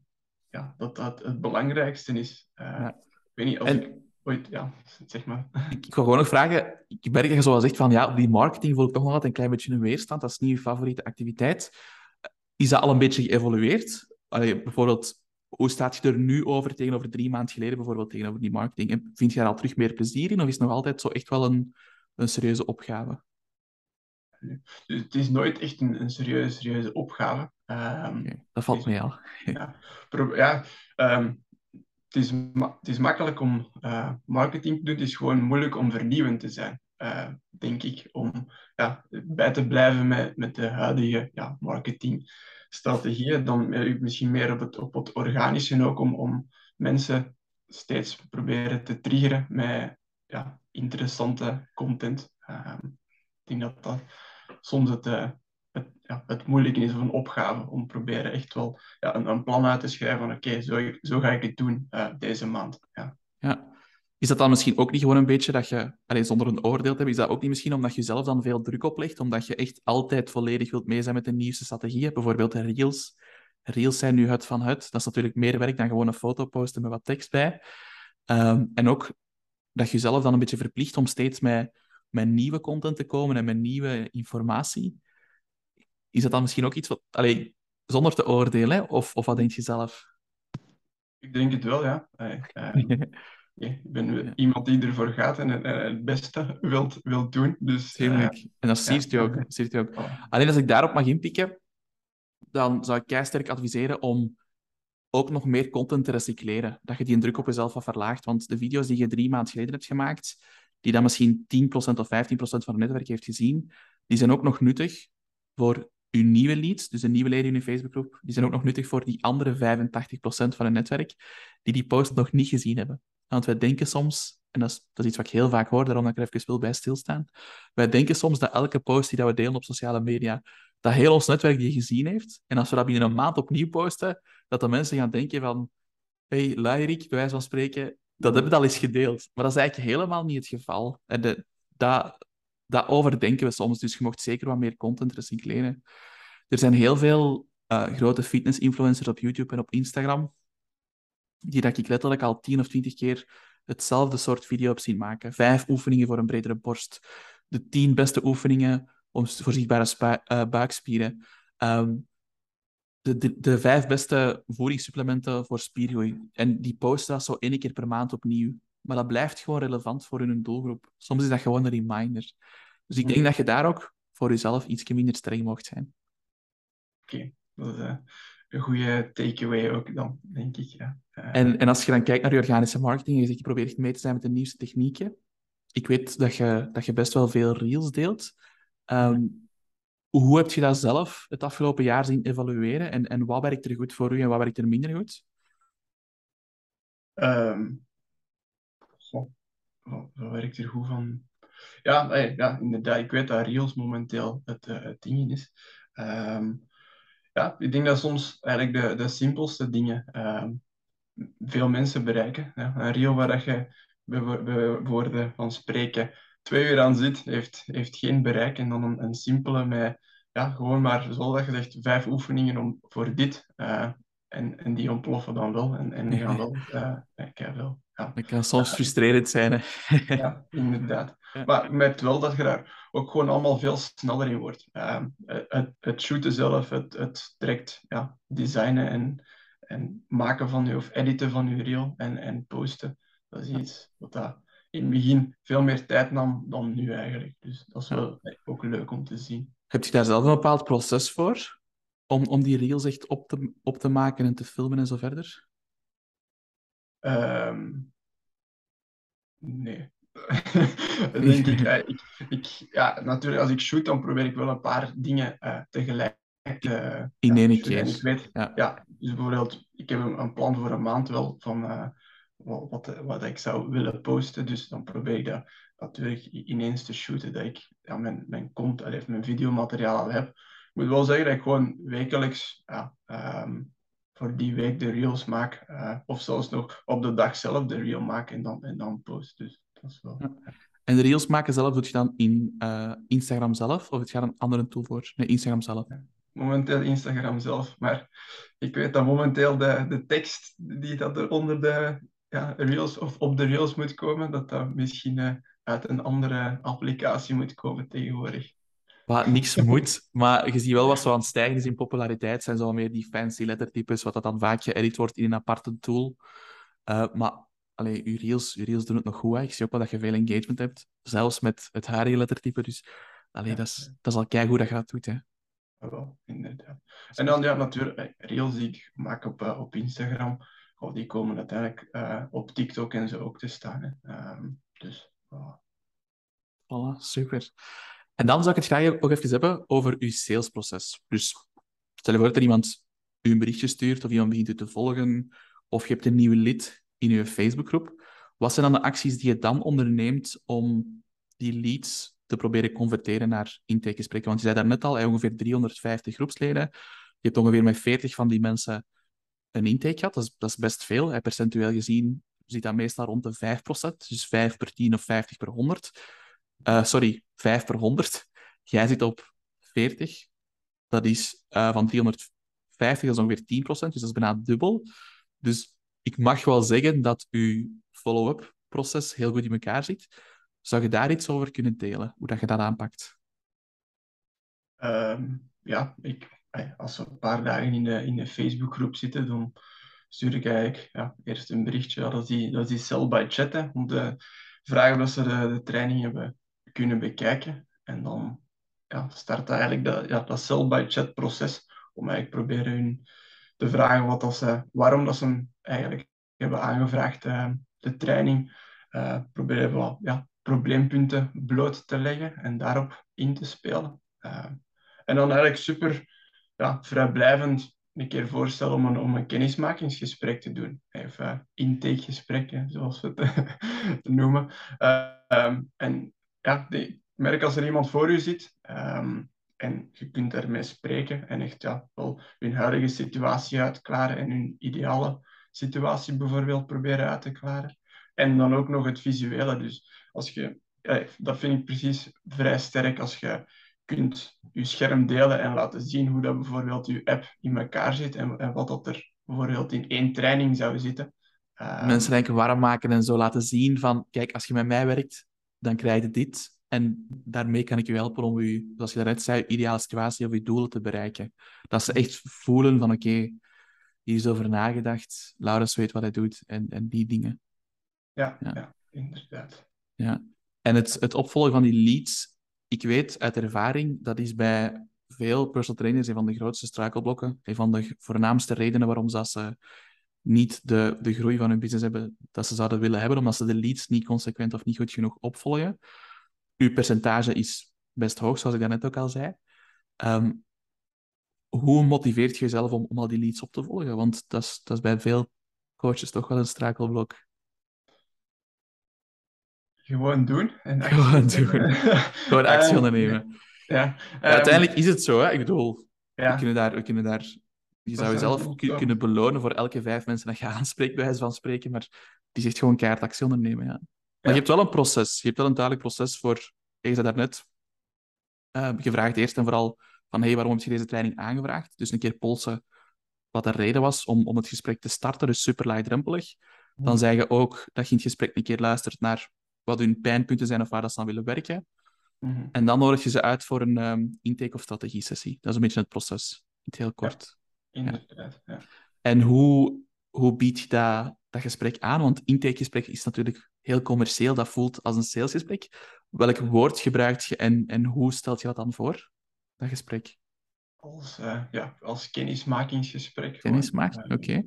ja, dat dat het belangrijkste is. Uh, ja. Ik weet niet of en... ik ooit, ja, zeg maar. Ik, ik wil gewoon nog vragen, ik merk dat je zoals zegt van ja, op die marketing voel ik toch nog altijd een klein beetje een weerstand. Dat is niet je favoriete activiteit. Is dat al een beetje geëvolueerd? Allee, bijvoorbeeld, hoe staat je er nu over tegenover drie maanden geleden, bijvoorbeeld tegenover die marketing? En vind je daar al terug meer plezier in, of is het nog altijd zo echt wel een, een serieuze opgave? Dus het is nooit echt een, een serieuze, serieuze opgave. Um, dat valt mee al. ja, ja um, het, is is makkelijk om uh, marketing te doen, het is gewoon moeilijk om vernieuwend te zijn. Uh, denk ik, om ja, bij te blijven met, met de huidige ja, marketingstrategieën. Dan misschien meer op het, op het organische ook om, om mensen steeds proberen te triggeren met ja, interessante content. Uh, ik denk dat dat soms het, ja, het moeilijke is of een opgave om proberen echt wel ja, een, een plan uit te schrijven van oké, zo, zo ga ik het doen uh, deze maand. Ja. ja. Is dat dan misschien ook niet gewoon een beetje dat je, alleen zonder een oordeel te hebben, is dat ook niet misschien omdat je zelf dan veel druk oplegt, omdat je echt altijd volledig wilt mee zijn met de nieuwste strategieën, bijvoorbeeld de Reels. Reels zijn nu het van het. Dat is natuurlijk meer werk dan gewoon een foto posten met wat tekst bij. Um, en ook dat je jezelf dan een beetje verplicht om steeds met met nieuwe content te komen en met nieuwe informatie. Is dat dan misschien ook iets wat... Allee, zonder te oordelen, of, of wat denk je zelf? Ik denk het wel, ja. Uh, ik ben iemand die ervoor gaat en, het beste wilt, wilt doen. Dus, en dat siert je ook. Siert je ook. Oh. Alleen als ik daarop mag inpikken, dan zou ik jij sterk adviseren om ook nog meer content te recycleren. Dat je die druk op jezelf wat verlaagt. Want de video's die je drie maanden geleden hebt gemaakt, die dan misschien 10% of 15% van het netwerk heeft gezien, die zijn ook nog nuttig voor uw nieuwe leads, dus de nieuwe leden in uw Facebookgroep, die zijn ook nog nuttig voor die andere 85% van het netwerk die die post nog niet gezien hebben. Want wij denken soms, en dat is, iets wat ik heel vaak hoor, daarom dat ik er even wil bij stilstaan, wij denken soms dat elke post die dat we delen op sociale media, dat heel ons netwerk die gezien heeft, en als we dat binnen een maand opnieuw posten, dat de mensen gaan denken van, hey, Lairik, bij wijze van spreken, dat hebben we al eens gedeeld. Maar dat is eigenlijk helemaal niet het geval. En de, dat, dat overdenken we soms. Dus je mocht zeker wat meer content recycleren. Er zijn heel veel uh, grote fitness-influencers op YouTube en op Instagram die dat ik letterlijk al tien of twintig keer hetzelfde soort video heb zien maken. Vijf oefeningen voor een bredere borst. De tien beste oefeningen om voor zichtbare uh, buikspieren. De, de, de, vijf beste voedingssupplementen voor spiergroei. En die posten dat zo één keer per maand opnieuw. Maar dat blijft gewoon relevant voor hun doelgroep. Soms is dat gewoon een reminder. Dus ik denk dat je daar ook voor jezelf iets minder streng mocht zijn. Oké, dat is uh, een goede takeaway ook dan, denk ik. Ja. Uh, en, en als je dan kijkt naar je organische marketing en je zegt je probeert mee te zijn met de nieuwste technieken. Ik weet dat je, dat je best wel veel reels deelt. Um, hoe heb je dat zelf het afgelopen jaar zien evalueren? En, en wat werkt er goed voor u en wat werkt er minder goed? Um, wat, werkt er goed van? Ja, ja, inderdaad. Ik weet dat Reels momenteel het, uh, het ding is. Um, ja, ik denk dat soms eigenlijk de, de simpelste dingen um, veel mensen bereiken. Ja. Een reel waar je bij woorden van spreken twee uur aan zit, heeft, heeft geen bereik. En dan een, een simpele met ja, gewoon maar, dat je zegt, vijf oefeningen om, voor dit. Uh, en, en die ontploffen dan wel. En, en die gaan wel uh, wel. Ja. Dat kan soms frustrerend zijn. Hè? ja, inderdaad. Maar met wel dat je daar ook gewoon allemaal veel sneller in wordt. Uh, het, het shooten zelf, het, het direct ja, designen en, en maken van je, of editen van je reel en, en posten. Dat is iets wat dat in het begin veel meer tijd nam dan nu eigenlijk. Dus dat is wel ook leuk om te zien. Heb je daar zelf een bepaald proces voor? Om, om die reels echt op te, op te maken en te filmen en zo verder? Um, nee. denk ik, uh, ik, ik, ja, natuurlijk, als ik shoot, dan probeer ik wel een paar dingen uh, tegelijk uh, in één keer. Ik weet, ja. ja. dus bijvoorbeeld, ik heb een, een, plan voor een maand wel van wat, wat ik zou willen posten. Dus dan probeer ik dat natuurlijk ineens te shooten. Dat ik ja, mijn, mijn, content, mijn videomateriaal al heb. Ik moet wel zeggen dat ik gewoon wekelijks ja, um, voor die week de reels maak. Uh, of zelfs nog op de dag zelf de reel maak en dan, en dan post. Dus dat is wel... Ja. En de reels maken zelf doe je dan in uh, Instagram zelf? Of het gaat een andere tool voor? Nee, Instagram zelf. Momenteel Instagram zelf. Maar ik weet dat momenteel de, de tekst die dat er onder de ja, Reels of op de Reels moet komen, dat dat misschien uit een andere applicatie moet komen tegenwoordig. Wat niks moet, maar je ziet wel wat zo aan het stijgen is in populariteit. zijn zo meer die fancy lettertypes, wat dat dan vaak geëdit wordt in een aparte tool. Uh, maar allee, uw, reels, reels doen het nog goed. Hè. Ik zie ook wel dat je veel engagement hebt, zelfs met het harige lettertype. Dus allee, dat, is, dat is al kei goed dat je dat doet. Hè. Ja, wel, inderdaad. En dan ja, natuurlijk, reels die ik maak op, uh, op Instagram, oh, die komen uiteindelijk uh, op TikTok en zo ook te staan. Hè. Um, dus, oh. Voilà, super. En dan zou ik het graag ook even hebben over uw salesproces. Dus stel je voor dat er iemand u een berichtje stuurt of iemand begint u te volgen of je hebt een nieuwe lid in je Facebookgroep. Wat zijn dan de acties die je dan onderneemt om die leads te proberen converteren naar intakegesprekken? Want je zei daarnet al, ongeveer 350 groepsleden. Je hebt ongeveer met 40 van die mensen een intake gehad. Dat is, dat is best veel. Percentueel gezien zit dat meestal rond de 5%. Dus 5 per 10 of 50 per 100. Uh, sorry, 5 per 100. Jij zit op 40. Dat is uh, van 350, dat is ongeveer 10%, dus dat is bijna dubbel. Dus ik mag wel zeggen dat uw follow-up proces heel goed in elkaar zit. Zou je daar iets over kunnen delen, hoe dat je dat aanpakt? Um, ja, ik, als we een paar dagen in de, in de Facebookgroep zitten, dan stuur ik eigenlijk ja, eerst een berichtje. Dat, is die, dat is die cell by chatten, om te vragen of ze de training hebben kunnen bekijken. En dan ja, start eigenlijk dat, ja, dat cell-by-chat proces om eigenlijk proberen hun te vragen wat dat ze, waarom dat ze eigenlijk hebben aangevraagd, uh, de training. Uh, proberen wat ja, probleempunten bloot te leggen en daarop in te spelen. Uh, en dan eigenlijk super ja, vrijblijvend een keer voorstellen om een, om een kennismakingsgesprek te doen. Even intakegesprekken, zoals we het noemen. Um, en ja, die, merk als er iemand voor u zit um, en je kunt daarmee spreken en echt ja, wel hun huidige situatie uitklaren en hun ideale situatie bijvoorbeeld proberen uit te klaren. En dan ook nog het visuele. Dus als je, ja, dat vind ik precies vrij sterk als je kunt je scherm delen en laten zien hoe dat bijvoorbeeld je app in elkaar zit en, en wat dat er bijvoorbeeld in één training zou zitten. Um, Mensen denken warm maken en zo laten zien van, kijk, als je met mij werkt, dan krijg je dit. En daarmee kan ik je helpen om je, zoals je daarnet zei, je ideale situatie of je doelen te bereiken. Dat ze echt voelen van, oké, okay, hier is over nagedacht, Laurens weet wat hij doet en, en die dingen. Ja, ja. ja inderdaad. Ja. En het, het opvolgen van die leads, ik weet uit ervaring, dat is bij veel personal trainers een van de grootste struikelblokken. Een van de voornaamste redenen waarom ze niet de, de groei van hun business hebben dat ze zouden willen hebben, omdat ze de leads niet consequent of niet goed genoeg opvolgen. Uw percentage is best hoog, zoals ik daarnet ook al zei. Um, hoe motiveert je jezelf om, om al die leads op te volgen? Want dat is, dat is bij veel coaches toch wel een strakelblok. Gewoon doen. En Gewoon doen. Gewoon actie ehm, ondernemen. Ja. ja uiteindelijk is het zo. Hè? Ik bedoel, ja. we, kunnen daar, we kunnen daar je zou jezelf kunnen belonen voor elke vijf mensen dat je aanspreekt, bij wijze van spreken, maar die zegt gewoon keihard actie ondernemen. Ja. Maar ja. je hebt wel een proces. Je hebt wel een duidelijk proces voor... Je zei daarnet, uh, gevraagd eerst en vooral van hey, waarom heb je deze training aangevraagd? Dus een keer polsen wat de reden was om, om het gesprek te starten, dus super laagdrempelig. Dan mm. zeg je ook dat je in het gesprek een keer luistert naar wat hun pijnpunten zijn of waar dat ze aan willen werken. Mm En dan nodig je ze uit voor een um, intake- of strategie-sessie. Dat is een beetje het proces, in het heel kort. Inderdaad, ja. En hoe, hoe bied je dat, dat gesprek aan? Want intakegesprek is natuurlijk heel commercieel, dat voelt als een salesgesprek. Welk woord gebruik je en, en hoe stelt je dat dan voor, dat gesprek? Als, uh, ja, als kennismakingsgesprek. Kennismaking, oké.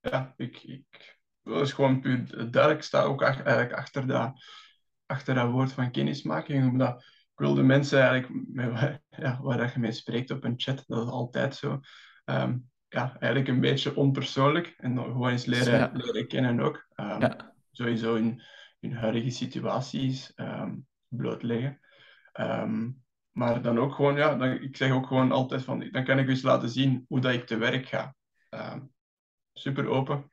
Ja, ik, ik, dat is gewoon puur duidelijk. Ik sta ook eigenlijk achter dat, achter dat woord van kennismaking, omdat ik wil de mensen eigenlijk, met, ja, waar je mee spreekt op een chat, dat is altijd zo. Um, ja, eigenlijk een beetje onpersoonlijk en dan gewoon eens leren, leren kennen ook. Um, ja. Sowieso in hun huidige situaties um, blootleggen. maar dan ook gewoon, ja, dan, ik zeg ook gewoon altijd van, dan kan ik eens laten zien hoe dat ik te werk ga. super open.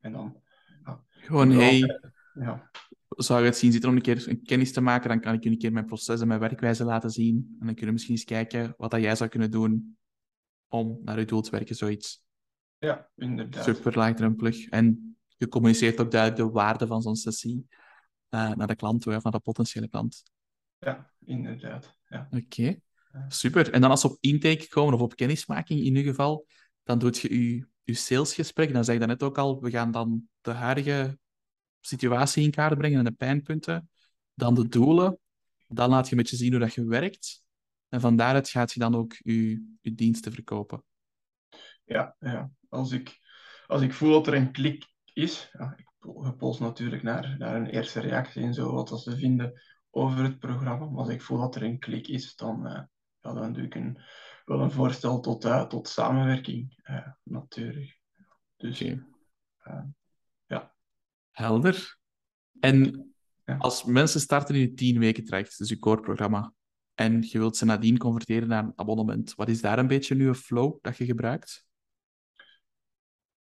en dan... Ja, gewoon, hey, ja. zou je het zien, zit er om een keer een kennis te maken, dan kan ik je een keer mijn proces en mijn werkwijze laten zien. En dan kunnen we misschien eens kijken wat dat jij zou kunnen doen om naar je doel te werken, zoiets. Ja, inderdaad. Super laagdrempelig. En je communiceert ook duidelijk de waarde van zo'n sessie uh, naar de klant toe, van de potentiële klant. Ja, inderdaad. Ja. Oké, super. En dan als ze op intake komen of op kennismaking in ieder geval, dan doet je je, je salesgesprek. Dan zeg je net ook al, we gaan dan de huidige situatie in kaart brengen en de pijnpunten. Dan de doelen. Dan laat je een beetje zien hoe dat je werkt. En van daaruit gaat je dan ook je, je diensten verkopen. Ja, ja. Als, ik, als ik voel dat er een klik is, ja, ik pols natuurlijk naar, naar een eerste reactie en zo, wat ze vinden over het programma. Maar als ik voel dat er een klik is, dan, uh, ja, dan doe ik een, wel een voorstel tot, uh, tot samenwerking, uh, natuurlijk. Dus, ja. Helder. En ja. als mensen starten in het 10 weken traject, dus je core-programma, en je wilt ze nadien converteren naar een abonnement, wat is daar een beetje nu een flow dat je gebruikt?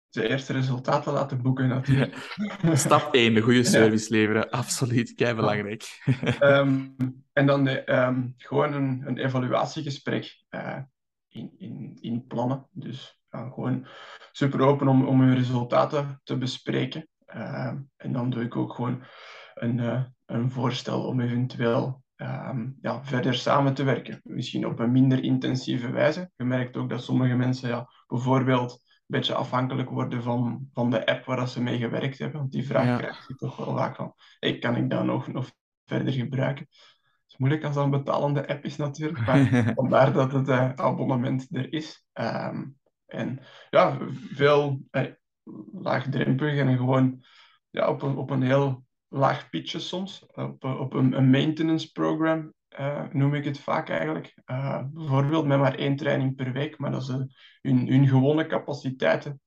de eerste resultaten laten boeken natuurlijk. Stap 1, de goede service leveren. Absoluut, kei belangrijk. um, en dan um, gewoon een, een evaluatiegesprek uh, in, in, in plannen. Dus uh, gewoon super open om, om uw resultaten te bespreken. Uh, en dan doe ik ook gewoon een, uh, een voorstel om eventueel um, ja, verder samen te werken. Misschien op een minder intensieve wijze. Je merkt ook dat sommige mensen ja, bijvoorbeeld beetje afhankelijk worden van, van de app waar ze mee gewerkt hebben. Want die vraag ja. krijg je toch wel vaak van, hey, kan ik dat nog, nog verder gebruiken? Het is moeilijk als dat een betalende app is natuurlijk, maar vandaar dat het uh, abonnement er is. Um, en ja, veel eh, laagdrempelig en gewoon ja, op, een, op een heel laag pitje soms. Op, op een, een maintenance program uh, noem ik het vaak eigenlijk. Uh, bijvoorbeeld met maar één training per week, maar dat ze hun, hun gewone capaciteiten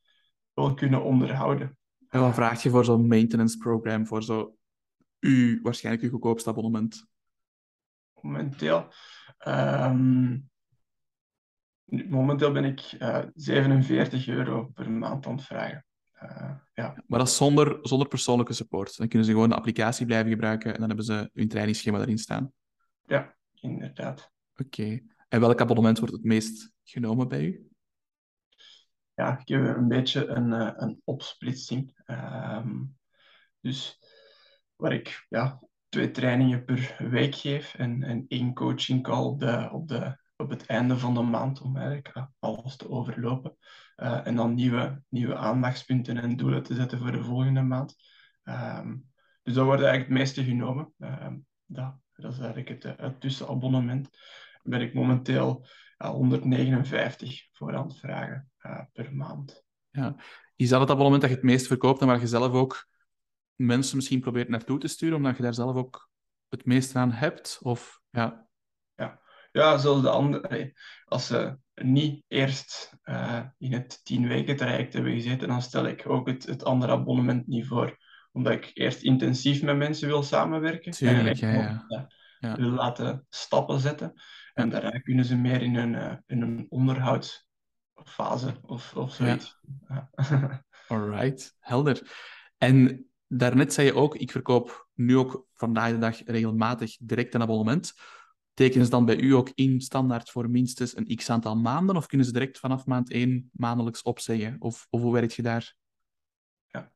wel kunnen onderhouden. En wat vraag je voor zo'n maintenance program, voor zo u, waarschijnlijk uw goedkoopste abonnement? Momenteel, um, momenteel ben ik uh, eh, 47 euro per maand aan het vragen. Ja. Maar dat is zonder, zonder persoonlijke support. Dan kunnen ze gewoon de applicatie blijven gebruiken en dan hebben ze hun trainingsschema erin staan. Ja, inderdaad. Oké. En welk abonnement wordt het meest genomen bij u? Ja, ik heb een beetje een, uh, een opsplitsing. Um, dus waar ik ja, twee trainingen per week geef en, en één coaching call op, de, op, de, op het einde van de maand om eigenlijk alles te overlopen. Uh, en dan nieuwe, nieuwe aandachtspunten en doelen te zetten voor de volgende maand. Um, dus dat wordt eigenlijk het meeste genomen. Um, dat dat is eigenlijk het, eh, het tussenabonnement. Ben ik momenteel uh, 159 voor vragen uh, per maand. Ja. Is dat het abonnement dat je het meest verkoopt en waar je zelf ook mensen misschien probeert naartoe te sturen, omdat je daar zelf ook het meest aan hebt? Of, ja. Ja. ja, zoals de andere. Als ze niet eerst uh, in het tien weken traject hebben gezeten, dan stel ik ook het, het andere abonnement niet voor omdat ik eerst intensief met mensen wil samenwerken. Tuurlijk, en ja, ja. ja. wil laten stappen zetten. En daarna kunnen ze meer in een, uh, in een onderhoudsfase of, of zoiets. Ja. Alright, helder. En daarnet zei je ook, ik verkoop nu ook vandaag de dag regelmatig direct een abonnement. Tekenen ze dan bij u ook in standaard voor minstens een x aantal maanden? Of kunnen ze direct vanaf maand 1 maandelijks opzeggen? Of, of hoe werk je daar? Ja.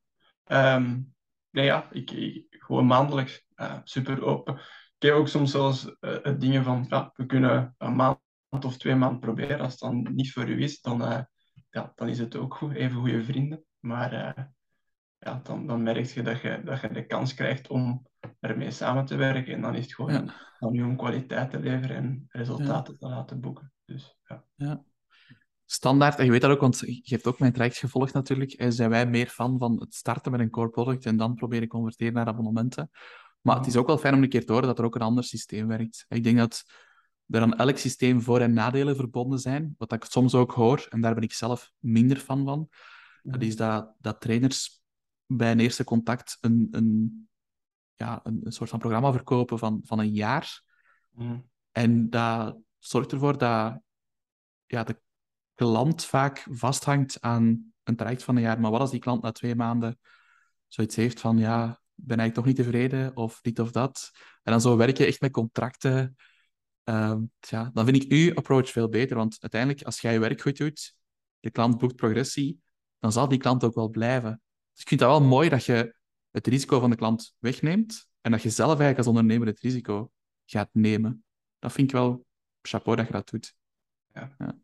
Um, nee, ja, ik, ik gewoon maandelijks super open. Ik heb ook soms zelfs uh, dingen van, ja, we kunnen een maand of twee maanden proberen. Als het dan niet voor u is, dan, uh, ja, dan is het ook goed. Even goede vrienden. Maar ja, dan, dan merk je dat, je dat je de kans krijgt om ermee samen te werken. En dan is het gewoon ja. aan u om kwaliteit te leveren en resultaten te laten boeken. Dus, ja. ja standaard, en je weet dat ook, want je hebt ook mijn traject gevolgd natuurlijk, eh, zijn wij meer fan van het starten met een core product en dan proberen converteren naar abonnementen. Maar het is ook wel fijn om een keer te horen dat er ook een ander systeem werkt. Ik denk dat er aan elk systeem voor- en nadelen verbonden zijn, wat ik soms ook hoor, en daar ben ik zelf minder fan van. Dat is dat, dat trainers bij een eerste contact een, een, ja, een, een soort van programma verkopen van, van een jaar. Mm. En dat zorgt ervoor dat ja, de klant vaak vasthangt aan een traject van een jaar. Maar wat als die klant na twee maanden zoiets heeft van, ja, ben eigenlijk toch niet tevreden of dit of dat. En dan zo werk je echt met contracten. Uh, ja, dan vind ik uw approach veel beter. Want uiteindelijk, als jij je werk goed doet, de klant boekt progressie, dan zal die klant ook wel blijven. Dus ik vind dat wel mooi dat je het risico van de klant wegneemt en dat je zelf eigenlijk als ondernemer het risico gaat nemen. Dat vind ik wel chapeau dat je dat doet. Ja. ja.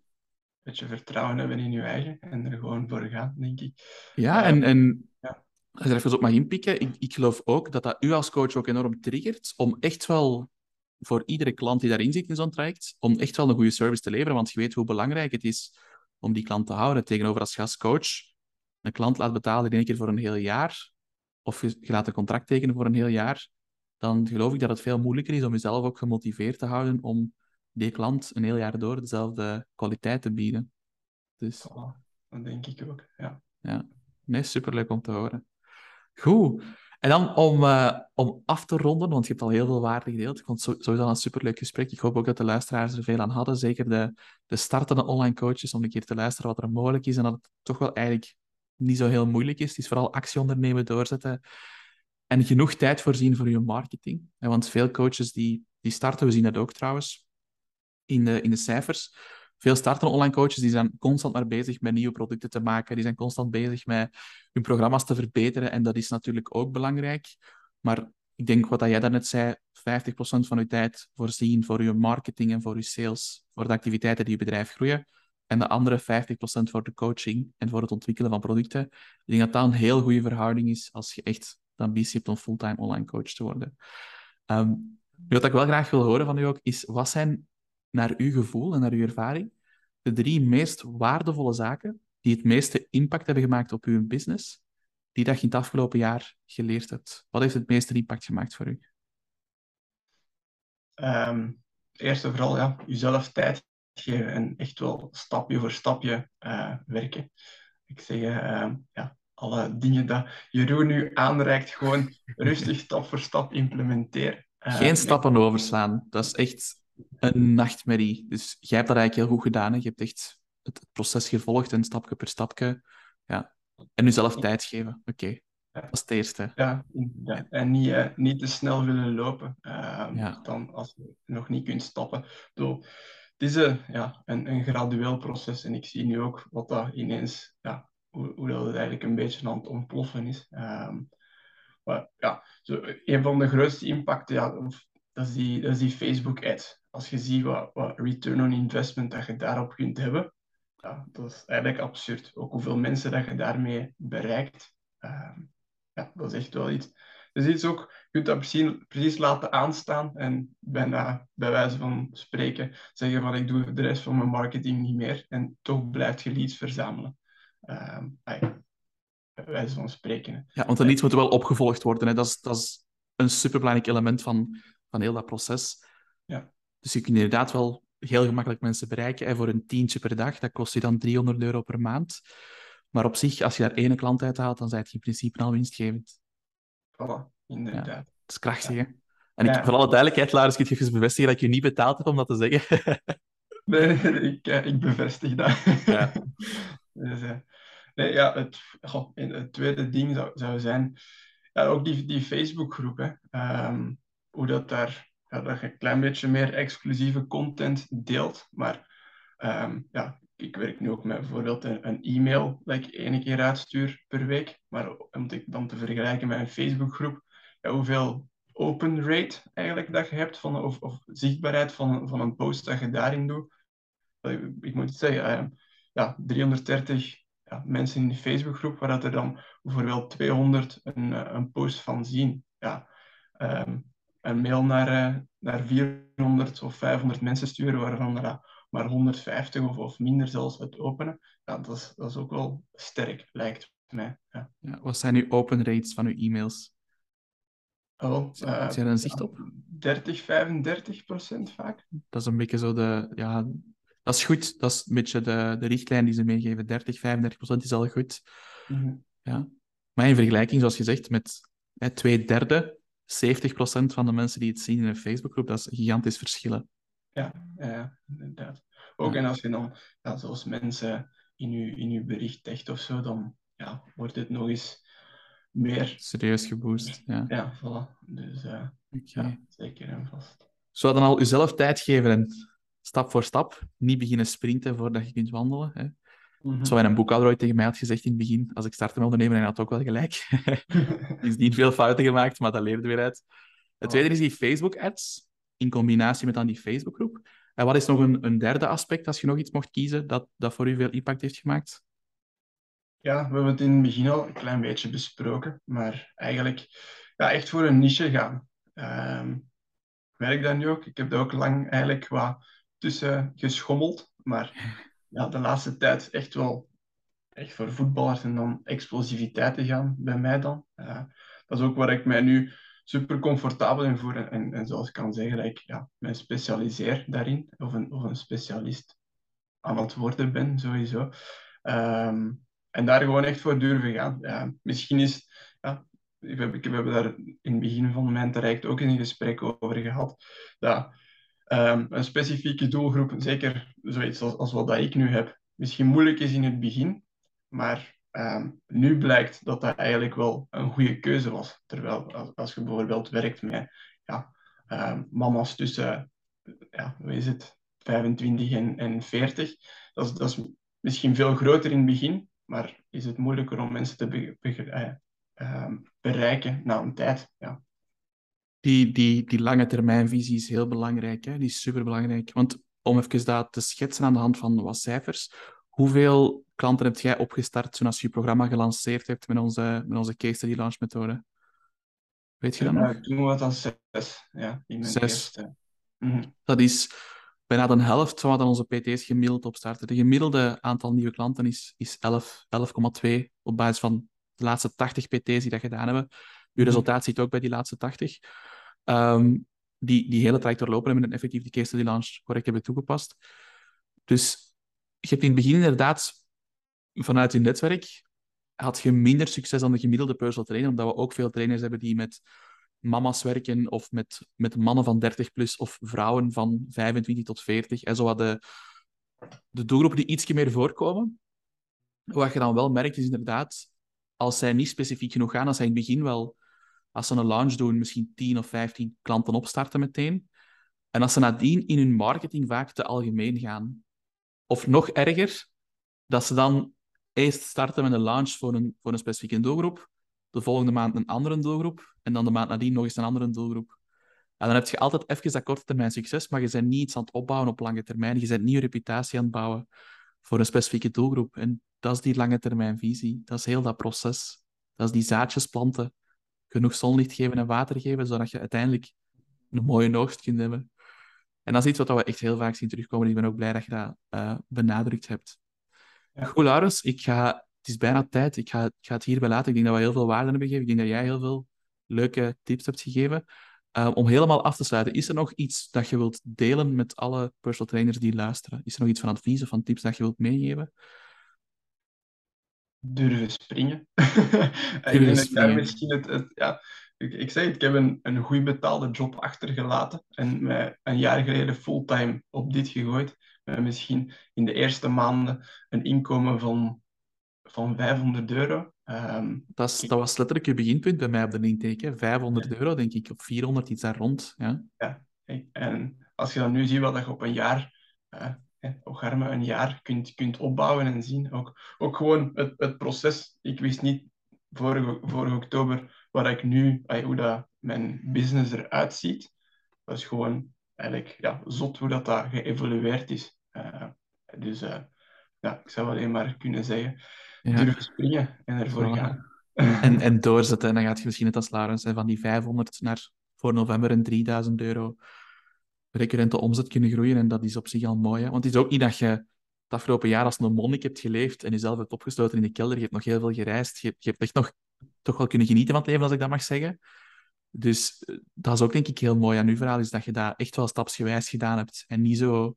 Beetje vertrouwen hebben in je eigen en er gewoon voor gaan, denk ik. Ja, en, en ja. als je er even op mag inpikken, ik, ik geloof ook dat dat u als coach ook enorm triggert om echt wel voor iedere klant die daarin zit in zo'n traject, om echt wel een goede service te leveren, want je weet hoe belangrijk het is om die klant te houden. Tegenover als gastcoach een klant laat betalen in één keer voor een heel jaar, of je, laat een contract tekenen voor een heel jaar, dan geloof ik dat het veel moeilijker is om jezelf ook gemotiveerd te houden om die klant een heel jaar door dezelfde kwaliteit te bieden. Dus... dat denk ik ook, ja. Ja, nee, superleuk om te horen. Goed. En dan om, uh, om af te ronden, want je hebt al heel veel waarde gedeeld. Ik vond het sowieso een superleuk gesprek. Ik hoop ook dat de luisteraars er veel aan hadden. Zeker de, de startende online coaches, om een keer te luisteren wat er mogelijk is. En dat het toch wel eigenlijk niet zo heel moeilijk is. Het is vooral actie ondernemen, doorzetten. En genoeg tijd voorzien voor je marketing. Want veel coaches die, die starten, we zien dat ook trouwens in de, in de cijfers veel startende online coaches die zijn constant maar bezig met nieuwe producten te maken. Die zijn constant bezig met hun programma's te verbeteren. En dat is natuurlijk ook belangrijk. Maar ik denk wat jij daarnet zei, 50% van je tijd voorzien voor je marketing en voor je sales, voor de activiteiten die je bedrijf groeien. En de andere 50% voor de coaching en voor het ontwikkelen van producten. Ik denk dat dat een heel goede verhouding is als je echt de ambitie hebt om fulltime online coach te worden. Um, wat ik wel graag wil horen van u ook, is wat zijn naar uw gevoel en naar uw ervaring, de drie meest waardevolle zaken die het meeste impact hebben gemaakt op uw business, die dat je in het afgelopen jaar geleerd hebt? Wat heeft het meeste impact gemaakt voor u? Um, eerst en vooral ja, jezelf tijd geven en echt wel stapje voor stapje uh, werken. Ik zeg, uh, ja, alle dingen dat Jeroen nu aanreikt, gewoon rustig stap voor stap implementeren. Uh, Geen stappen overslaan. Dat is echt een nachtmerrie. Dus jij hebt dat eigenlijk heel goed gedaan. Hè? Je hebt echt het, proces gevolgd en stapje per stapje. Ja. En jezelf tijd geven. Oké, dat is het eerste. Ja, ja. en niet, uh, niet te snel willen lopen. Uh, Dan als je nog niet kunt stappen. Bedoel, het is een, ja, een, een gradueel proces. En ik zie nu ook wat dat ineens, ja, hoe, hoe dat eigenlijk een beetje aan het ontploffen is. Um, maar ja, zo, een van de grootste impacten, ja, dat is die, dat is die Facebook-ad als je ziet wat, return on investment dat je daarop kunt hebben, ja, dat is eigenlijk absurd. Ook hoeveel mensen dat je daarmee bereikt. Uh, ja, dat is echt wel iets. Dus iets ook, je kunt dat precies, precies laten aanstaan en bijna bij wijze van spreken zeggen van ik doe de rest van mijn marketing niet meer en toch blijft je leads verzamelen. Uh, bij wijze van spreken. Ja, want de leads moeten wel opgevolgd worden. Hè. Dat, is, dat is een superbelangrijk element van, van heel dat proces. Ja. Dus je kunt inderdaad wel heel gemakkelijk mensen bereiken. En voor een tientje per dag, dat kost je dan 300 euro per maand. Maar op zich, als je daar ene klant uit haalt, dan zijn het in principe al winstgevend. Voilà, inderdaad. Ja, dat is krachtig, hè? En ik, voor alle duidelijkheid, Laris, kun je even bevestigen dat ik je niet betaald heb om dat te zeggen? nee, ik, eh, ik bevestig dat. Ja. dus, uh, nee, ja, het, goh, het tweede ding zou, zou zijn, ja, ook die, die Facebookgroep, hè. Um, hoe dat daar ja, dat je een klein beetje meer exclusieve content deelt. Maar um, ja, ik werk nu ook met bijvoorbeeld een, e-mail dat ik één keer uitstuur per week. Maar om te, dan te vergelijken met een Facebookgroep, ja, hoeveel open rate eigenlijk dat je hebt, van, of, of zichtbaarheid van, van een post dat je daarin doet. Ik moet zeggen, uh, ja, 330 ja, mensen in die Facebookgroep, waar dat er dan bijvoorbeeld 200 een, eh, een post van zien. Ja, um, een mail naar, uh, naar 400 of 500 mensen sturen, waarvan er maar 150 of, of minder zelfs het openen, ja, dat, is, dat is ook wel sterk, lijkt mij. Ja. Ja, wat zijn uw open rates van uw e-mails? Oh, uh, er een zicht op? 30, 35 procent vaak. Dat is een beetje zo de... Ja, dat is goed. Dat is een beetje de, de richtlijn die ze meegeven. 30, 35 procent is al goed. Mm -hmm. ja. Maar in vergelijking, zoals je zegt, met hè, twee derde 70% van de mensen die het zien in een Facebookgroep, dat is een gigantisch verschillen. Ja, ja inderdaad. Ook en als je dan, ja, zoals mensen in je, in je bericht echt of zo, dan ja, wordt het nog eens meer... Serieus geboost, ja. Ja, voilà. Dus uh, ja, zeker en vast. Zou dan al jezelf tijd geven en stap voor stap, niet beginnen sprinten voordat je kunt wandelen. Hè? Mm -hmm. Zo een boekhouder tegen mij had gezegd in het begin, als ik startte met ondernemen, en hij had ook wel gelijk. is niet veel fouten gemaakt, maar dat leerde weer uit. Het tweede is die Facebook-ads, in combinatie met dan die Facebookgroep. En wat is nog een, een derde aspect, als je nog iets mocht kiezen, dat, dat voor u veel impact heeft gemaakt? Ja, we hebben het in het begin al een klein beetje besproken, maar eigenlijk ja, echt voor een niche gaan. Um, ik merk dat nu ook. Ik heb daar ook lang eigenlijk wat tussen geschommeld, maar ja, de laatste tijd echt wel echt voor voetballers en dan explosiviteit te gaan bij mij dan. Uh, dat is ook waar ik mij nu super comfortabel in voel en, en, zoals ik kan zeggen, dat ik ja, mij specialiseer daarin, of een, of een specialist aan het worden ben, sowieso. Um, en daar gewoon echt voor durven gaan. Ja, misschien is, ja, ik heb, ik heb daar in het begin van mijn traject ook een gesprek over gehad, dat um, een specifieke doelgroep, zeker zoiets als, als wat dat ik nu heb, misschien moeilijk is in het begin, maar um, nu blijkt dat dat eigenlijk wel een goede keuze was. Terwijl als, je bijvoorbeeld werkt met ja, um, mama's tussen, ja, is het, 25 en, en 40, dat is, dat is misschien veel groter in het begin, maar is het moeilijker om mensen te be uh, bereiken na een tijd. Ja. Die, die, die lange termijnvisie is heel belangrijk. Hè? Die is superbelangrijk. Want om even dat te schetsen aan de hand van wat cijfers. Hoeveel klanten heb jij opgestart toen als je je programma gelanceerd hebt met onze, met onze case study launch methode? Weet je dat nog? Toen was dat zes. Ja, in mijn zes. Eerste. Mm Dat is bijna de helft van wat onze PT's gemiddeld opstarten. De gemiddelde aantal nieuwe klanten is, is 11, 11,2 op basis van de laatste 80 PT's die dat gedaan hebben. Uw mhm. resultaat ziet ook bij die laatste 80. Um, die, die hele traject doorlopen hebben en effectief die case study launch correct hebben toegepast. Dus je hebt in het begin inderdaad vanuit je netwerk had je minder succes dan de gemiddelde personal trainer, omdat we ook veel trainers hebben die met mama's werken of met, met mannen van 30 plus of vrouwen van 25 tot 40. En zo de, de doelgroepen die ietsje meer voorkomen. Wat je dan wel merkt is inderdaad, als zij niet specifiek genoeg gaan, als zij in het begin wel, als ze een launch doen, misschien 10 of 15 klanten opstarten meteen. En als ze nadien in hun marketing vaak te algemeen gaan. Of nog erger, dat ze dan eerst starten met een launch voor een, voor een specifieke doelgroep de volgende maand een andere doelgroep en dan de maand nadien nog eens een andere doelgroep. En dan heb je altijd even dat korte termijn succes, maar je bent niet iets aan het opbouwen op lange termijn. Je bent niet je reputatie aan het bouwen voor een specifieke doelgroep. En dat is die lange termijn visie. Dat is heel dat proces. Dat is die zaadjes planten, genoeg zonlicht geven en water geven, zodat je uiteindelijk een mooie oogst kunt hebben. En dat is iets wat we echt heel vaak zien terugkomen. Ik ben ook blij dat je dat uh, benadrukt hebt. Ja. Goed, Laurens, ik ga het is bijna tijd. Ik ga, ik ga het hierbij laten. Ik denk dat we heel veel waarde hebben gegeven. Ik denk dat jij heel veel leuke tips hebt gegeven. Uh, om helemaal af te sluiten, is er nog iets dat je wilt delen met alle personal trainers die luisteren? Is er nog iets van advies of van tips dat je wilt meegeven? Durven springen. Durven springen. misschien het, het, ja, ik, ik zeg het, ik heb een, een goed betaalde job achtergelaten en mij een jaar geleden fulltime op dit gegooid. Met misschien in de eerste maanden een inkomen van van 500 euro. Um, dat, is, dat, was letterlijk je beginpunt bij mij op de intake. 500 euro, denk ik, of 400, iets daar rond. Ja. ja, en als je dan nu ziet wat je op een jaar, uh, Ogarme, een jaar kunt, kunt opbouwen en zien, ook, ook gewoon het, het proces. Ik wist niet vorige, vorige oktober waar ik nu, hoe dat mijn business eruit ziet. Dat is gewoon eigenlijk ja, zot hoe dat, dat geëvolueerd is. Uh, dus uh, ja, ik zou alleen maar kunnen zeggen, ja. durven springen en ervoor gaan. En, en doorzetten. En dan gaat je misschien net als Laurens van die 500 naar voor november een 3000 euro recurrente omzet kunnen groeien. En dat is op zich al mooi. Hè? Want het is ook niet dat je het afgelopen jaar als een monnik hebt geleefd en jezelf hebt opgesloten in de kelder. Je hebt nog heel veel gereisd. Je, je hebt echt nog toch wel kunnen genieten van het leven, als ik dat mag zeggen. Dus eh, dat is ook denk ik heel mooi aan uw verhaal, is dat je dat echt wel stapsgewijs gedaan hebt. En niet zo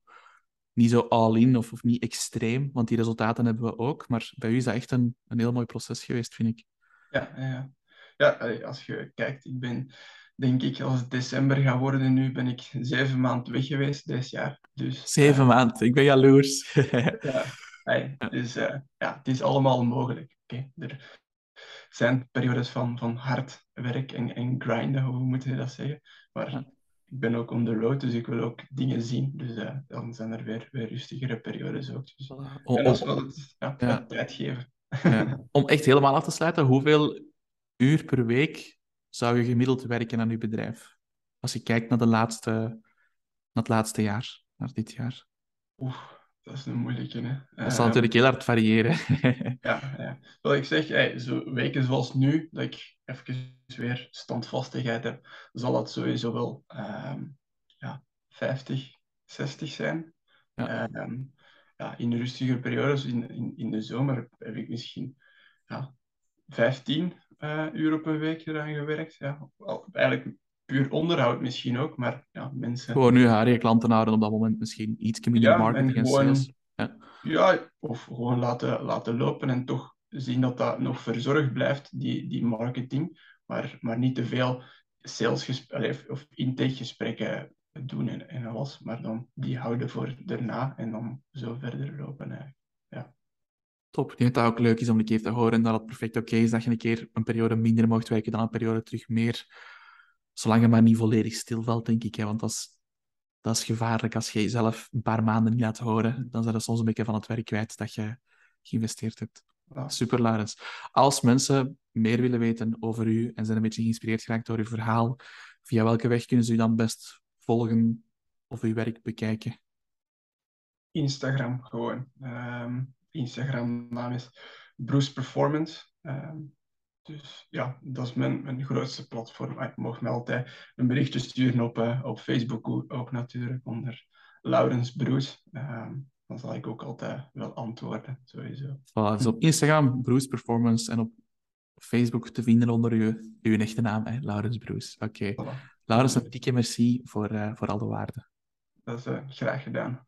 niet zo all-in of, of niet extreem, want die resultaten hebben we ook. Maar bij u is dat echt een, een heel mooi proces geweest, vind ik. Ja, ja. ja, als je kijkt, ik ben, denk ik, als het december gaat worden nu, ben ik zeven maanden weg geweest dit jaar. Dus, zeven uh, maanden, ik ben jaloers. ja, hey, dus uh, ja, het is allemaal mogelijk. Okay? Er zijn periodes van, van hard werk en, en grinden, hoe moet je dat zeggen? Maar ik ben ook on the road, dus ik wil ook dingen zien. Dus uh, dan zijn er weer, weer rustigere periodes ook. Dus, en dat ja, ja. tijd geven. Om echt helemaal af te sluiten, hoeveel uur per week zou je gemiddeld werken aan je bedrijf? Als je kijkt naar, de laatste, naar het laatste jaar, naar dit jaar. Oeh, dat is een moeilijke. Hè? Dat zal natuurlijk heel hard variëren. ja, ja. Wat ik zeg, hey, zo weken zoals nu, dat ik even weer standvastigheid heb, zal dat sowieso wel um, ja, 50, 60 zijn. Ja. Um, ja, in rustige periodes, in, in, in de zomer, heb ik misschien ja, 15 uh, uur op een week eraan gewerkt. Ja. Eigenlijk puur onderhoud misschien ook, maar ja, mensen... Gewoon nu haar je klanten houden op dat moment misschien iets minder ja, marketing en, gewoon, sales. Ja. ja, of gewoon laten, laten lopen en toch zien dat dat nog verzorgd blijft, die, die marketing, maar, maar niet te veel salesgesprekken of intakegesprekken doen en, en alles, maar dan die houden voor daarna en dan zo verder lopen eigenlijk. Ja. Top. Ik denk dat het ook leuk is om een keer te horen dat het perfect oké is dat je een keer een periode minder mocht werken dan een periode terug meer. Zolang je maar niet volledig stilvalt, denk ik. Hè? Want dat is, dat is gevaarlijk als je jezelf een paar maanden niet laat horen. Dan zijn je soms een beetje van het werk kwijt dat je geïnvesteerd hebt. Super, Laurens. Als mensen meer willen weten over u en zijn een beetje geïnspireerd geraakt door uw verhaal, via welke weg kunnen ze u dan best volgen of uw werk bekijken? Instagram gewoon. Um, Instagram naam is Bruce Performance. Um, dus ja, dat is mijn, mijn grootste platform. Ik mag me altijd een berichtje sturen op, uh, op Facebook ook natuurlijk, onder Laurens Bruce. Um, dan zal ik ook altijd wel antwoorden, sowieso. Voilà, dus op Instagram, Bruce Performance, en op Facebook te vinden onder uw, uw echte naam, hè, Laurens Bruce. Oké. Okay. Voilà. Laurens, een dikke merci voor, uh, voor al de waarde. Dat is uh, graag gedaan.